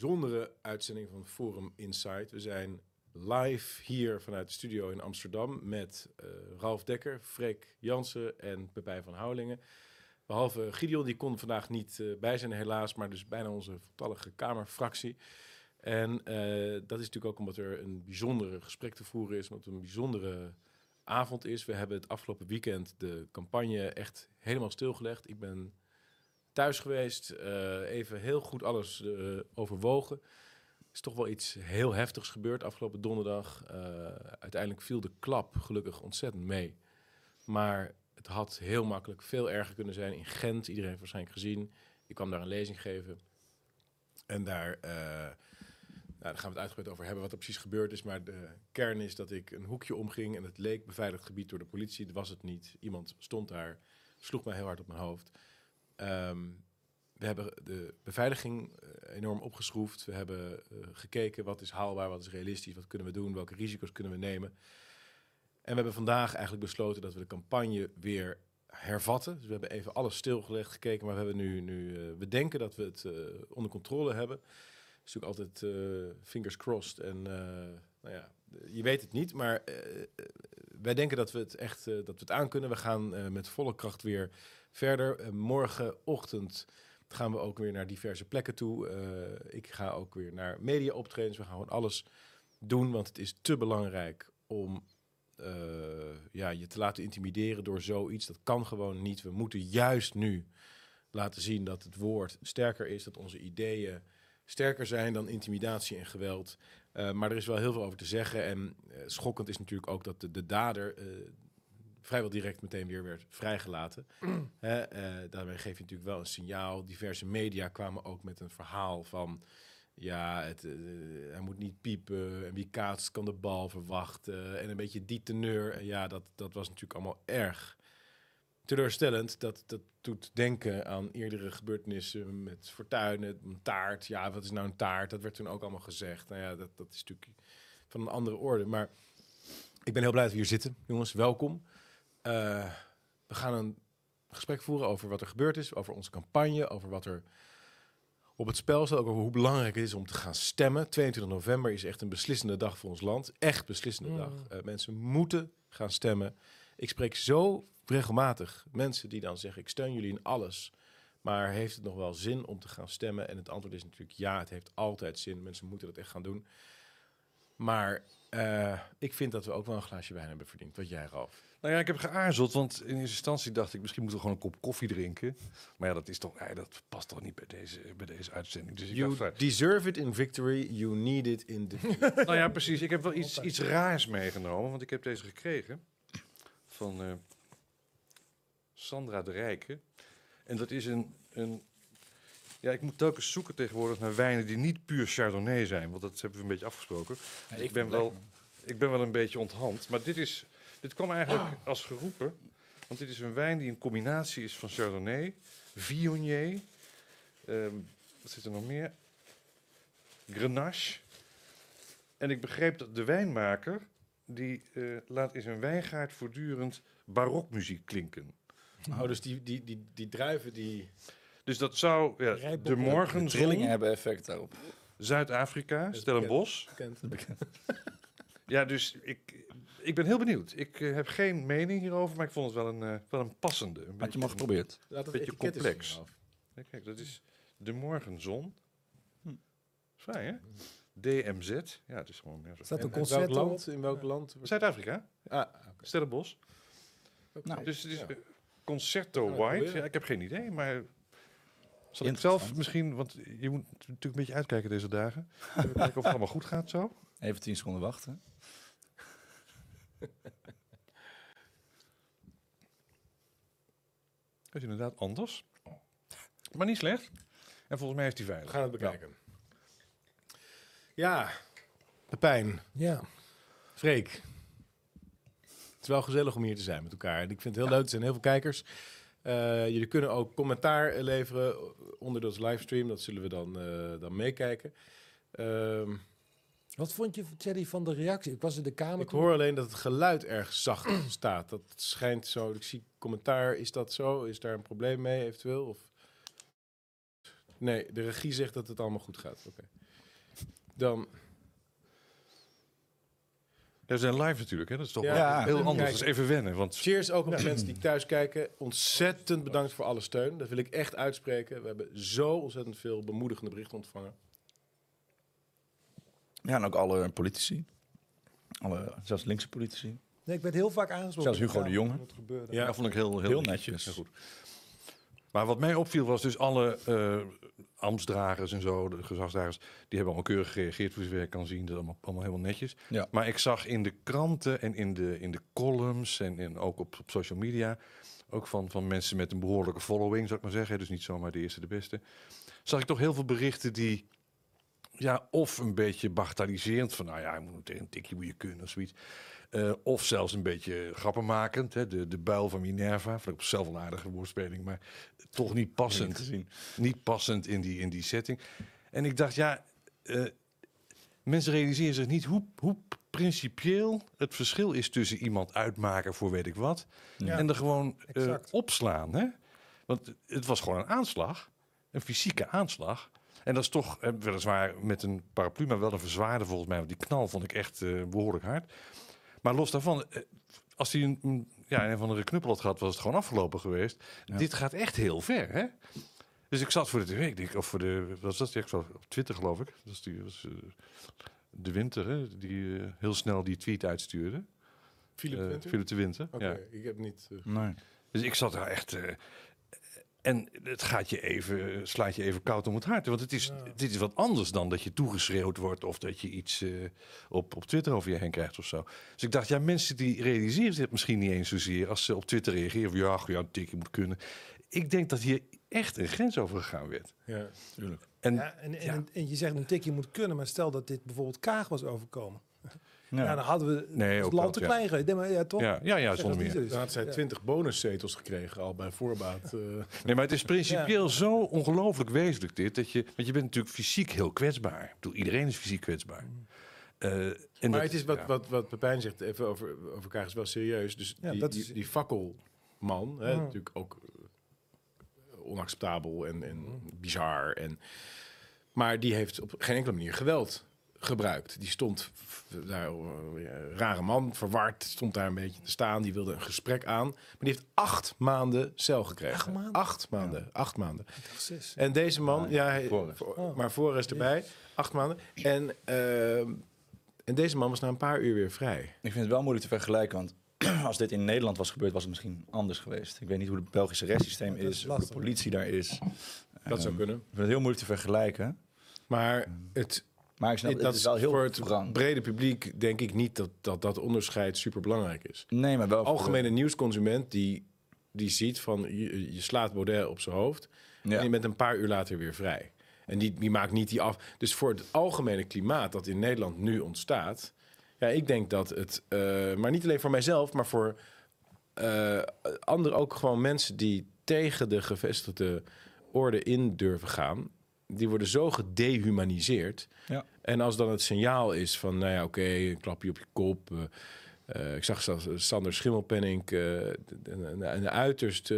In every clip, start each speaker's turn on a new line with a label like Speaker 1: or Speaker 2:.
Speaker 1: bijzondere uitzending van Forum Insight. We zijn live hier vanuit de studio in Amsterdam met uh, Ralf Dekker, Freek Jansen en Pepijn van Houwelingen. Behalve Gideon, die kon vandaag niet uh, bij zijn helaas, maar dus bijna onze voltallige Kamerfractie. En uh, dat is natuurlijk ook omdat er een bijzondere gesprek te voeren is, omdat het een bijzondere avond is. We hebben het afgelopen weekend de campagne echt helemaal stilgelegd. Ik ben thuis geweest, uh, even heel goed alles uh, overwogen. Er is toch wel iets heel heftigs gebeurd afgelopen donderdag. Uh, uiteindelijk viel de klap gelukkig ontzettend mee. Maar het had heel makkelijk veel erger kunnen zijn in Gent. Iedereen heeft waarschijnlijk gezien. Ik kwam daar een lezing geven. En daar, nou, daar gaan we het uitgebreid over hebben wat er precies gebeurd is. Maar de kern is dat ik een hoekje omging en het leek beveiligd gebied door de politie. Dat was het niet. Iemand stond daar, sloeg mij heel hard op mijn hoofd. Um, we hebben de beveiliging uh, enorm opgeschroefd. We hebben uh, gekeken wat is haalbaar, wat is realistisch, wat kunnen we doen, welke risico's kunnen we nemen. En we hebben vandaag eigenlijk besloten dat we de campagne weer hervatten. Dus we hebben even alles stilgelegd, gekeken, maar we hebben nu, nu uh, we denken dat we het onder controle hebben. Het is natuurlijk altijd fingers crossed en nou ja, je weet het niet, maar wij denken dat we het echt dat we het aankunnen. We gaan met volle kracht weer verder. Uh, morgenochtend gaan we ook weer naar diverse plekken toe. Uh, ik ga ook weer naar media optredens. We gaan gewoon alles doen, want het is te belangrijk om uh, ja, je te laten intimideren door zoiets. Dat kan gewoon niet. We moeten juist nu laten zien dat het woord sterker is, dat onze ideeën sterker zijn dan intimidatie en geweld. Maar er is wel heel veel over te zeggen. En schokkend is natuurlijk ook dat de, de dader, vrijwel direct meteen weer werd vrijgelaten. Hè, uh, daarmee geef je natuurlijk wel een signaal. Diverse media kwamen ook met een verhaal van... Ja, het, uh, hij moet niet piepen. En wie kaatst kan de bal verwachten. En een beetje die teneur. En ja, dat, dat was natuurlijk allemaal erg teleurstellend. Dat, dat doet denken aan eerdere gebeurtenissen met fortuinen, een taart. Ja, wat is nou een taart? Dat werd toen ook allemaal gezegd. Nou ja, dat, dat is natuurlijk van een andere orde. Maar ik ben heel blij dat we hier zitten, jongens. Welkom. Uh, we gaan een gesprek voeren over wat er gebeurd is, over onze campagne, over wat er op het spel staat, over hoe belangrijk het is om te gaan stemmen. 22 november is echt een beslissende dag voor ons land. Echt beslissende mm. dag. Uh, mensen moeten gaan stemmen. Ik spreek zo regelmatig mensen die dan zeggen: Ik steun jullie in alles. Maar heeft het nog wel zin om te gaan stemmen? En het antwoord is natuurlijk ja, het heeft altijd zin. Mensen moeten dat echt gaan doen. Maar uh, ik vind dat we ook wel een glaasje wijn hebben verdiend. Wat jij, Ralf?
Speaker 2: Nou ja, ik heb geaarzeld, want in eerste instantie dacht ik... misschien moeten we gewoon een kop koffie drinken. Maar ja, dat, is toch, ja, dat past toch niet bij deze, bij deze uitzending. Dus ik
Speaker 1: you
Speaker 2: dacht,
Speaker 1: deserve it in victory, you need it in defeat.
Speaker 2: nou ja, precies. Ik heb wel iets, iets raars meegenomen, want ik heb deze gekregen van uh, Sandra de Rijke. En dat is een, een ja, ik moet telkens zoeken tegenwoordig naar wijnen die niet puur Chardonnay zijn. Want dat hebben we een beetje afgesproken. Ja, ik, ben wel, ik ben wel een beetje onthand. Maar dit, is, dit kwam eigenlijk oh. als geroepen. Want dit is een wijn die een combinatie is van Chardonnay, Viognier. Um, wat zit er nog meer? Grenache. En ik begreep dat de wijnmaker... die uh, laat in zijn wijngaard voortdurend barokmuziek klinken.
Speaker 1: Oh, dus die, die, die, die druiven die...
Speaker 2: Dus dat zou ja, de morgenzon... De
Speaker 3: trillingen hebben effect daarop.
Speaker 2: Zuid-Afrika, Stellenbosch. Bekend. Bekend. Ja, dus ik, ik ben heel benieuwd. Ik uh, heb geen mening hierover, maar ik vond het wel een, uh, wel een passende. Een
Speaker 3: Had je maar geprobeerd?
Speaker 2: Een beetje complex. Ja, kijk, dat is de morgenzon. Hm. Fijn, hè? DMZ. Ja, het is gewoon... Ja,
Speaker 1: Staat een concert in welk land? In welk land?
Speaker 2: Zuid-Afrika. Ah, okay. Stellenbosch. Okay. Nou, dus het is ja. Concerto White. Ja, ik heb geen idee, maar zal ik zelf misschien, want je moet natuurlijk een beetje uitkijken deze dagen. Even kijken of het allemaal goed gaat zo.
Speaker 3: Even tien seconden wachten.
Speaker 2: Het is inderdaad anders. Maar niet slecht. En volgens mij is die veilig.
Speaker 1: We gaan het bekijken. Ja, de pijn.
Speaker 3: Ja.
Speaker 1: Freek. Het is wel gezellig om hier te zijn met elkaar. Ik vind het heel ja. leuk. Er zijn heel veel kijkers. Uh, jullie kunnen ook commentaar leveren onder de livestream. Dat zullen we dan, uh, dan meekijken. Uh,
Speaker 4: Wat vond je, Thierry, van de reactie? Ik was in de kamer.
Speaker 1: Ik toen... hoor alleen dat het geluid erg zacht staat. Dat schijnt zo. Ik zie commentaar. Is dat zo? Is daar een probleem mee eventueel? Of... Nee, de regie zegt dat het allemaal goed gaat. Oké. Okay. dan...
Speaker 2: Ja, we zijn live natuurlijk, hè? Dat is toch
Speaker 1: Ja,
Speaker 2: wel heel anders.
Speaker 1: kijk-
Speaker 2: Dat is even wennen, want
Speaker 1: Cheers ook nog de mensen die thuis kijken. Ontzettend bedankt voor alle steun. Dat wil ik echt uitspreken. We hebben zo ontzettend veel bemoedigende berichten ontvangen.
Speaker 3: Ja, en ook alle politici. Alle, zelfs linkse politici.
Speaker 4: Nee, ik werd heel vaak aangesproken.
Speaker 3: Zelfs Hugo de Jonge.
Speaker 4: gebeurde.
Speaker 1: Ja.
Speaker 2: dat vond ik heel, heel,
Speaker 3: Heel netjes.
Speaker 2: Heel goed. Maar wat mij opviel was dus alle eh ambtsdragers en zo, de gezagsdragers, die hebben allemaal keurig gereageerd, voor zover ik kan zien. Dat is allemaal, allemaal helemaal netjes.
Speaker 3: Ja.
Speaker 2: Maar ik zag in de kranten en in de, in de columns en, en ook op, op social media, ook van, van mensen met een behoorlijke following, zou ik maar zeggen, dus niet zomaar de eerste de beste, zag ik toch heel veel berichten die, ja, of een beetje bagatelliserend, van nou ja, je moet tegen een tikje moet je kunnen of zoiets. Eh, of zelfs een beetje grappenmakend. Hè? De, de buil van Minerva. Vond ik zelf een aardige woordspeling, maar toch niet passend.
Speaker 3: gezien.
Speaker 2: Niet passend in die, in die setting. En ik dacht, ja, eh, mensen realiseren zich niet hoe, hoe principieel het verschil is tussen iemand uitmaken voor weet ik wat.
Speaker 4: Ja.
Speaker 2: En er gewoon eh, opslaan. Hè? Want het was gewoon een aanslag. Een fysieke aanslag. En dat is toch eh, weliswaar met een paraplu, maar wel een verzwaarde volgens mij. Want die knal vond ik echt eh, behoorlijk hard. Maar los daarvan, eh, als hij een, een- ja, een van de knuppel had gehad, was het gewoon afgelopen geweest.
Speaker 3: Ja.
Speaker 2: Dit gaat echt heel ver, hè? Dus ik zat voor de tv, ik denk, of voor de, wat was dat? Ik zat op Twitter geloof ik. Dat is die, was, eh, de Winter, hè? Die heel snel die tweet uitstuurde.
Speaker 1: Philip Winter?
Speaker 2: Philip de Winter,
Speaker 1: Oké,
Speaker 2: ja.
Speaker 1: ik heb niet...
Speaker 3: Nee.
Speaker 2: Dus ik zat daar echt. En het gaat je even, slaat je even koud om het hart. Want het is, dit is wat anders dan dat je toegeschreeuwd wordt of dat je iets eh, op, op Twitter over je heen krijgt of zo. Dus ik dacht, ja, mensen die realiseren zich misschien niet eens zozeer als ze op Twitter reageren. Van, ja, ja, een tikje moet kunnen. Ik denk dat hier echt een grens over gegaan werd.
Speaker 1: ja.
Speaker 3: Tuurlijk.
Speaker 2: En
Speaker 4: Ja, en, en,
Speaker 2: ja.
Speaker 4: en je zegt een tikje moet kunnen, maar stel dat dit bijvoorbeeld Kaag was overkomen.
Speaker 3: Ja.
Speaker 4: Ja, dan hadden we
Speaker 2: Nee,
Speaker 4: het land te
Speaker 2: ja.
Speaker 4: klein. Nee, maar ja, toch?
Speaker 2: ja, ja, ja, zonder meer.
Speaker 1: Dan had zij
Speaker 4: Ja.
Speaker 1: 20 bonuszetels gekregen al bij voorbaat. eh.
Speaker 2: Nee, maar het is principieel zo ongelooflijk wezenlijk dit. Dat je, want je bent natuurlijk fysiek heel kwetsbaar. Ik bedoel, iedereen is fysiek kwetsbaar. Eh, en
Speaker 1: maar
Speaker 2: dat-
Speaker 1: het is wat,
Speaker 2: ja.
Speaker 1: wat, wat Pepijn zegt, even over, over elkaar is wel serieus. Dus
Speaker 4: Ja,
Speaker 1: die,
Speaker 4: dat
Speaker 1: die,
Speaker 4: is-
Speaker 1: die fakkelman, hè,
Speaker 4: Mhm.
Speaker 1: natuurlijk ook eh, onacceptabel en, en bizar. En, maar die heeft op geen enkele manier geweld gebruikt. Die stond daar, eh, rare man, verward, stond daar een beetje te staan. Die wilde een gesprek aan. Maar die heeft acht maanden cel gekregen.
Speaker 4: Acht maanden?
Speaker 1: Acht maanden. Acht maanden. En deze man, ja, hij,
Speaker 4: Oh.
Speaker 1: maar Forrest erbij, acht maanden. En, en deze man was na een paar uur weer vrij.
Speaker 3: Ik vind het wel moeilijk te vergelijken, want als dit in Nederland was gebeurd, was het misschien anders geweest. Ik weet niet hoe het Belgische rechtssysteem
Speaker 4: is
Speaker 3: is, hoe de politie daar is.
Speaker 1: Dat zou
Speaker 3: Ehm,
Speaker 1: kunnen.
Speaker 3: Ik vind het heel moeilijk te vergelijken.
Speaker 1: Maar het,
Speaker 3: Maar ik snap,
Speaker 1: dat
Speaker 3: het is wel heel
Speaker 1: voor het brede publiek denk ik niet dat dat, dat onderscheid super belangrijk is.
Speaker 3: Nee, maar wel voor de-
Speaker 1: Algemene nieuwsconsument die, die ziet van je, je slaat Baudet op zijn hoofd en je bent een paar uur later weer vrij. En die, die maakt niet die af. Dus voor het algemene klimaat dat in Nederland nu ontstaat, ja, ik denk dat het, eh, maar niet alleen voor mijzelf, maar voor eh anderen ook gewoon mensen die tegen de gevestigde orde in durven gaan, die worden zo gedehumaniseerd.
Speaker 3: Ja.
Speaker 1: En als dan het signaal is van, nou ja, oké, een klapje op je kop. eh, eh, ik zag Sander Schimmelpenning eh, een, een, een uiterst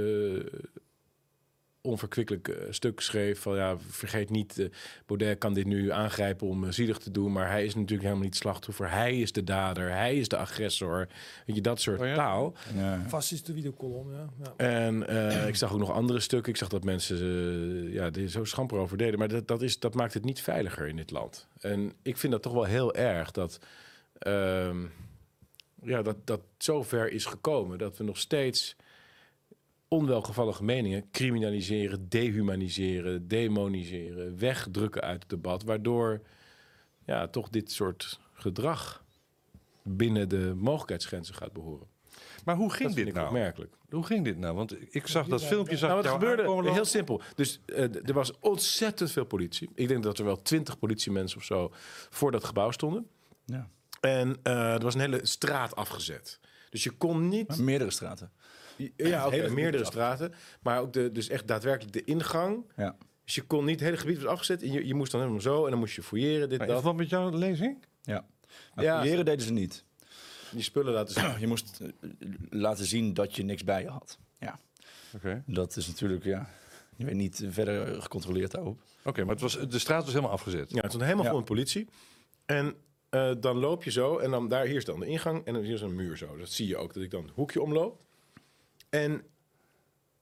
Speaker 1: onverkwikkelijk eh, stuk schreef van ja, vergeet niet, eh, Baudet kan dit nu aangrijpen om eh, zielig te doen, maar hij is natuurlijk helemaal niet slachtoffer. Hij is de dader, hij is de agressor. Weet je, dat soort
Speaker 2: Oh ja?
Speaker 1: taal.
Speaker 3: Ja.
Speaker 4: Fascistische videocolumn, ja. ja.
Speaker 1: En eh, ik zag ook nog andere stukken. Ik zag dat mensen ja, er zo schamper over deden. Maar dat, dat, is, dat maakt het niet veiliger in dit land. En ik vind dat toch wel heel erg dat, ehm, ja, dat, dat zo ver is gekomen. Dat we nog steeds onwelgevallige meningen criminaliseren, dehumaniseren, demoniseren, wegdrukken uit het debat. Waardoor ja, toch dit soort gedrag binnen de mogelijkheidsgrenzen gaat behoren.
Speaker 2: Maar hoe ging dit nou?
Speaker 1: opmerkelijk.
Speaker 2: Hoe ging dit nou? Want ik zag dat filmpje. Zag
Speaker 1: Nou, wat gebeurde?
Speaker 2: aankomen
Speaker 1: Heel simpel. Dus eh, er was ontzettend veel politie. Ik denk dat er wel twintig politiemensen of zo voor dat gebouw stonden.
Speaker 3: Ja.
Speaker 1: En eh, er was een hele straat afgezet. Dus je kon niet...
Speaker 3: Maar meerdere straten.
Speaker 1: Ja,
Speaker 3: hele
Speaker 1: meerdere straten. Maar ook de, dus echt daadwerkelijk de ingang.
Speaker 3: Ja.
Speaker 1: Dus je kon niet... Het hele gebied was afgezet. En je, je moest dan helemaal zo. En dan moest je fouilleren, dit,
Speaker 2: Maar
Speaker 1: dat.
Speaker 2: is wat met jouw lezing?
Speaker 3: ja. Maar
Speaker 1: Ja.
Speaker 3: fouilleren deden ze niet.
Speaker 1: Die spullen laten zien.
Speaker 3: Je moest eh, laten zien dat je niks bij je had. Ja.
Speaker 2: Oké.
Speaker 3: Dat is natuurlijk, ja... Je weet niet verder gecontroleerd daarop.
Speaker 2: Oké, maar het was, de straat was helemaal afgezet.
Speaker 1: Ja, het stond helemaal
Speaker 3: Ja.
Speaker 1: vol met politie. En eh, dan loop je zo en dan daar, hier is dan de ingang en dan hier is een muur zo. Dat zie je ook, dat ik dan het hoekje omloop. En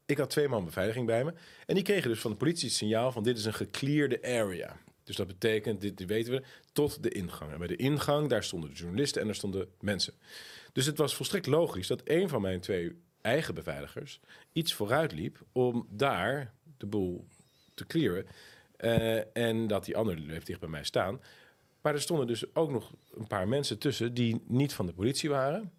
Speaker 1: ik had twee man beveiliging bij me. En die kregen dus van de politie het signaal van dit is een geclearde area. Dus dat betekent, dit, weten we, tot de ingang. En bij de ingang, daar stonden de journalisten en daar stonden mensen. Dus het was volstrekt logisch dat een van mijn twee eigen beveiligers iets vooruit liep om daar de boel te clearen. Eh, en dat die andere bleef dicht bij mij staan. Maar er stonden dus ook nog een paar mensen tussen die niet van de politie waren.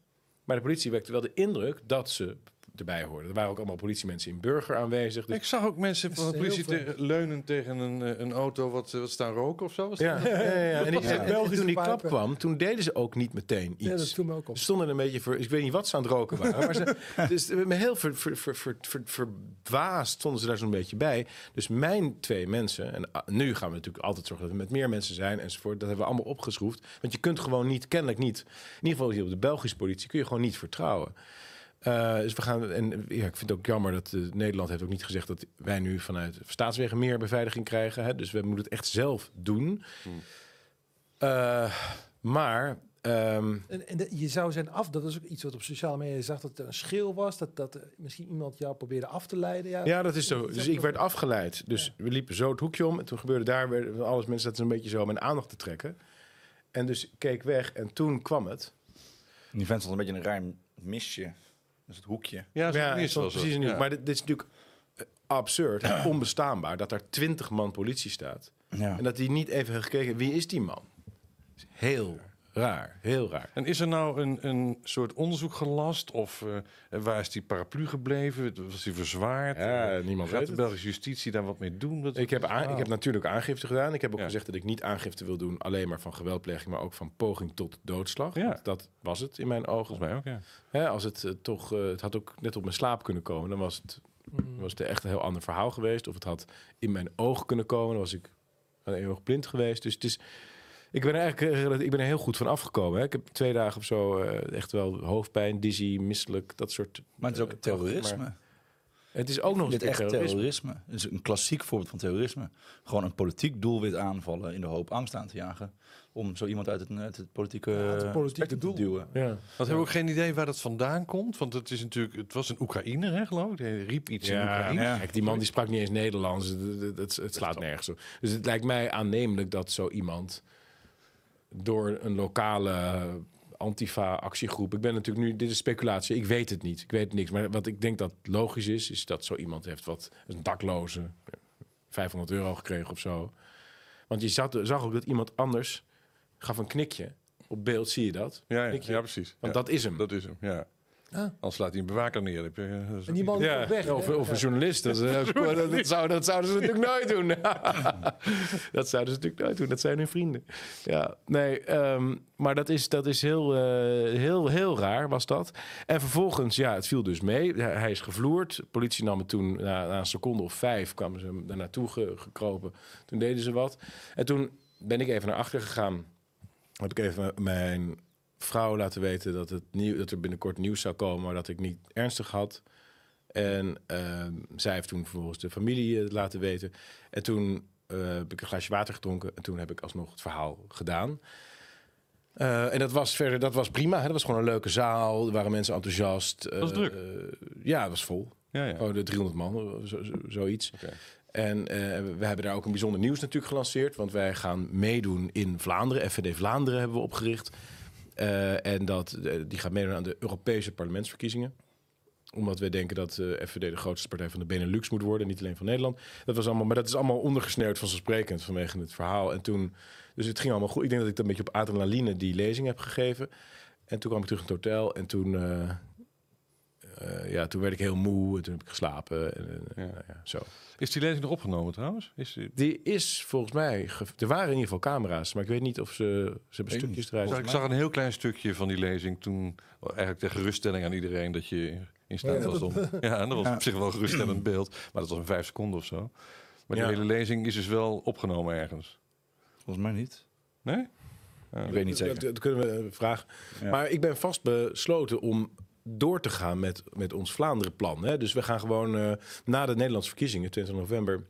Speaker 1: Maar de politie wekte wel de indruk dat ze erbij hoorden. Er waren ook allemaal politiemensen in burger aanwezig. Dus
Speaker 2: Ik zag ook mensen van de politie tegen- leunen tegen een, eh, een auto wat, eh, wat staan roken of zo. Was
Speaker 1: ja, ja, ja, ja. En, die-
Speaker 3: Ja.
Speaker 1: en- toen die klap kwam, toen deden ze ook niet meteen iets.
Speaker 4: Ja, dat viel me ook op.
Speaker 1: Ze stonden een beetje voor. Ik weet niet wat ze aan het roken waren. maar ze, dus me heel ver, ver, ver, ver, ver- verdwaasd stonden ze daar zo'n beetje bij. Dus mijn twee mensen. En ah, nu gaan we natuurlijk altijd zorgen dat we met meer mensen zijn enzovoort. Dat hebben we allemaal opgeschroefd. Want je kunt gewoon niet, kennelijk niet. In ieder geval hier op de Belgische politie kun je gewoon niet vertrouwen. Eh, dus we gaan. En ja, ik vind het ook jammer dat eh, Nederland heeft ook niet gezegd dat wij nu vanuit staatswegen meer beveiliging krijgen. Hè? Dus we moeten het echt zelf doen. Eh, maar. ehm,
Speaker 4: En, en de- je zou zijn af, dat is ook iets wat op sociale media je zag dat er een schil was, dat, dat misschien iemand jou probeerde af te leiden. Ja,
Speaker 1: Ja, dat is zo. Dus ik werd afgeleid. Dus we liepen zo het hoekje om. En toen gebeurde daar weer alles. Mensen zaten een beetje zo mijn aandacht te trekken. En dus ik keek weg. En toen kwam het.
Speaker 3: Die vent stond een beetje een raar mistje. Is het hoekje.
Speaker 2: Ja, is
Speaker 1: het precies. Maar dit, dit is natuurlijk eh, absurd. onbestaanbaar. Dat daar twintig man politie staat.
Speaker 3: Ja.
Speaker 1: En dat die niet even heeft gekeken. Wie is die man? Is Heel raar. Heel raar.
Speaker 2: En is er nou een, een soort onderzoek gelast? Of eh, waar is die paraplu gebleven? Was die verzwaard?
Speaker 1: Ja,
Speaker 2: Eh,
Speaker 1: niemand
Speaker 2: Gaat
Speaker 1: weet
Speaker 2: de. Belgische justitie daar wat mee doen? Dat,
Speaker 1: Ik heb, aan, ik heb natuurlijk aangifte gedaan. Ik heb ook
Speaker 2: Ja.
Speaker 1: gezegd dat ik niet aangifte wil doen. Alleen maar van geweldpleging. Maar ook van poging tot doodslag.
Speaker 2: Ja.
Speaker 1: Dat was het in mijn ogen.
Speaker 2: Volgens mij ook, ja.
Speaker 1: Als het eh, toch, het had ook net op mijn slaap kunnen komen, dan was het,
Speaker 4: Mm.
Speaker 1: was het echt een heel ander verhaal geweest. Of het had in mijn oog kunnen komen, dan was ik een eeuwig blind geweest. Dus het is, ik ben er eigenlijk eh, ik ben er heel goed van afgekomen. Hè. Ik heb twee dagen of zo eh, echt wel hoofdpijn, dizzy, misselijk, dat soort.
Speaker 3: Maar het is ook
Speaker 1: eh,
Speaker 3: terrorisme.
Speaker 1: maar Het is ook nog eens
Speaker 3: echt
Speaker 1: terrorisme.
Speaker 3: terrorisme. Het is een klassiek voorbeeld van terrorisme. Gewoon een politiek doelwit aanvallen in de hoop angst aan te jagen. Om zo iemand uit het, uit het politieke,
Speaker 4: Ja, het politieke
Speaker 3: spectrum te
Speaker 4: doel.
Speaker 3: duwen.
Speaker 1: Ja.
Speaker 2: Want hebben we ook geen idee waar dat vandaan komt? Want het is natuurlijk, het was een Oekraïner, hè, geloof ik. Hij riep iets in Oekraïne.
Speaker 3: ja.
Speaker 1: Kijk, die man die sprak niet eens Nederlands. Het, het, het, het slaat nergens op. Dus het lijkt mij aannemelijk dat zo iemand door een lokale Antifa-actiegroep. Ik ben natuurlijk nu, dit is speculatie, ik weet het niet. Ik weet niks. Maar wat ik denk dat logisch is, is dat zo iemand heeft wat een dakloze 500 euro gekregen of zo. Want je zag, zag ook dat iemand anders gaf een knikje. Op beeld zie je dat.
Speaker 2: Ja, ja, precies.
Speaker 1: Want
Speaker 2: Ja,
Speaker 1: dat is hem.
Speaker 2: dat is hem, ja.
Speaker 4: Ah.
Speaker 2: Anders laat hij een bewaker neer. Heb je, eh, dat is
Speaker 4: En die man weg.
Speaker 1: of, een journalist. Dat, eh, dat, dat, zou, dat zouden ze natuurlijk nooit doen. dat zouden ze natuurlijk nooit doen. Dat zijn hun vrienden. Ja, nee, ehm, maar dat is, dat is heel, eh, heel, heel raar, was dat. En vervolgens, ja, het viel dus mee. Hij, is gevloerd. De politie nam het toen, na, na een seconde of vijf, kwamen ze hem daar naartoe ge- gekropen. Toen deden ze wat. En toen ben ik even naar achter gegaan. Heb ik even mijn vrouw laten weten dat, het nieuw, dat er binnenkort nieuws zou komen, maar dat ik niet ernstig had. En ehm, zij heeft toen vervolgens de familie eh, laten weten. En toen eh, heb ik een glaasje water gedronken. En toen heb ik alsnog het verhaal gedaan. Eh, en dat was verder, dat was prima. Hè? Dat was gewoon een leuke zaal. Er waren mensen enthousiast.
Speaker 2: Was druk?
Speaker 1: Ja, het was vol.
Speaker 2: Ja, ja.
Speaker 1: Gewoon de 300 man, zo, zo- zoiets. En we hebben daar ook een bijzonder nieuws natuurlijk gelanceerd. Want wij gaan meedoen in Vlaanderen. FVD Vlaanderen hebben we opgericht. Eh, en dat, eh, die gaat meedoen aan de Europese parlementsverkiezingen. Omdat wij denken dat eh FVD de grootste partij van de Benelux moet worden. Niet alleen van Nederland. Dat was allemaal, maar dat is allemaal ondergesneeuwd vanzelfsprekend vanwege het verhaal. En toen, dus het ging allemaal goed. Ik denk dat ik dan een beetje op adrenaline die lezing heb gegeven. En toen kwam ik terug in het hotel. En toen, eh, ja, toen werd ik heel moe. En toen heb ik geslapen. En, eh,
Speaker 2: Ja.
Speaker 1: nou ja, zo.
Speaker 2: Is die lezing nog opgenomen trouwens? Is die...
Speaker 1: Die is volgens mij... Er waren in ieder geval camera's, maar ik weet niet of ze... Ze hebben stukjes eruit.
Speaker 2: Ik zag een heel klein stukje van die lezing toen, eigenlijk de geruststelling aan iedereen dat je in staat
Speaker 4: Ja,
Speaker 2: was om. Ja, en dat was
Speaker 3: Ja.
Speaker 2: op zich wel een geruststellend beeld, maar dat was een vijf seconden of zo. Maar die
Speaker 1: Ja.
Speaker 2: hele lezing is dus wel opgenomen ergens.
Speaker 3: Volgens mij niet.
Speaker 2: Nee? Ja.
Speaker 3: Ik weet niet
Speaker 1: Dat,
Speaker 3: zeker.
Speaker 1: dat kunnen we vragen.
Speaker 3: Ja.
Speaker 1: Maar ik ben vast besloten om door te gaan met, met ons Vlaanderen-plan. Hè? Dus we gaan gewoon eh, na de Nederlandse verkiezingen, 20 november,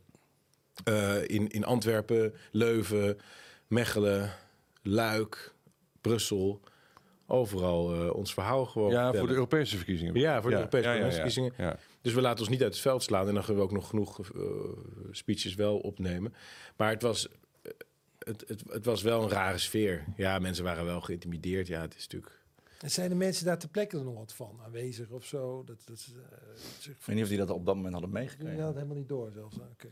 Speaker 1: eh, in, in Antwerpen, Leuven, Mechelen, Luik, Brussel, overal eh, ons verhaal gewoon.
Speaker 2: Ja, voor de Europese verkiezingen.
Speaker 1: Ja, voor de Europese parlementsverkiezingen.
Speaker 2: Ja.
Speaker 1: Dus we laten ons niet uit het veld slaan en dan gaan we ook nog genoeg speeches wel opnemen. Maar het was, het, het, het was wel een rare sfeer. Ja, mensen waren wel geïntimideerd. Ja, het is natuurlijk.
Speaker 4: En zijn de mensen daar ter plekke nog wat van aanwezig of zo? Dat, dat, eh, zich-
Speaker 3: Ik weet niet of die dat op dat moment hadden
Speaker 4: die
Speaker 3: meegekregen.
Speaker 4: had het helemaal niet door zelfs. Oké.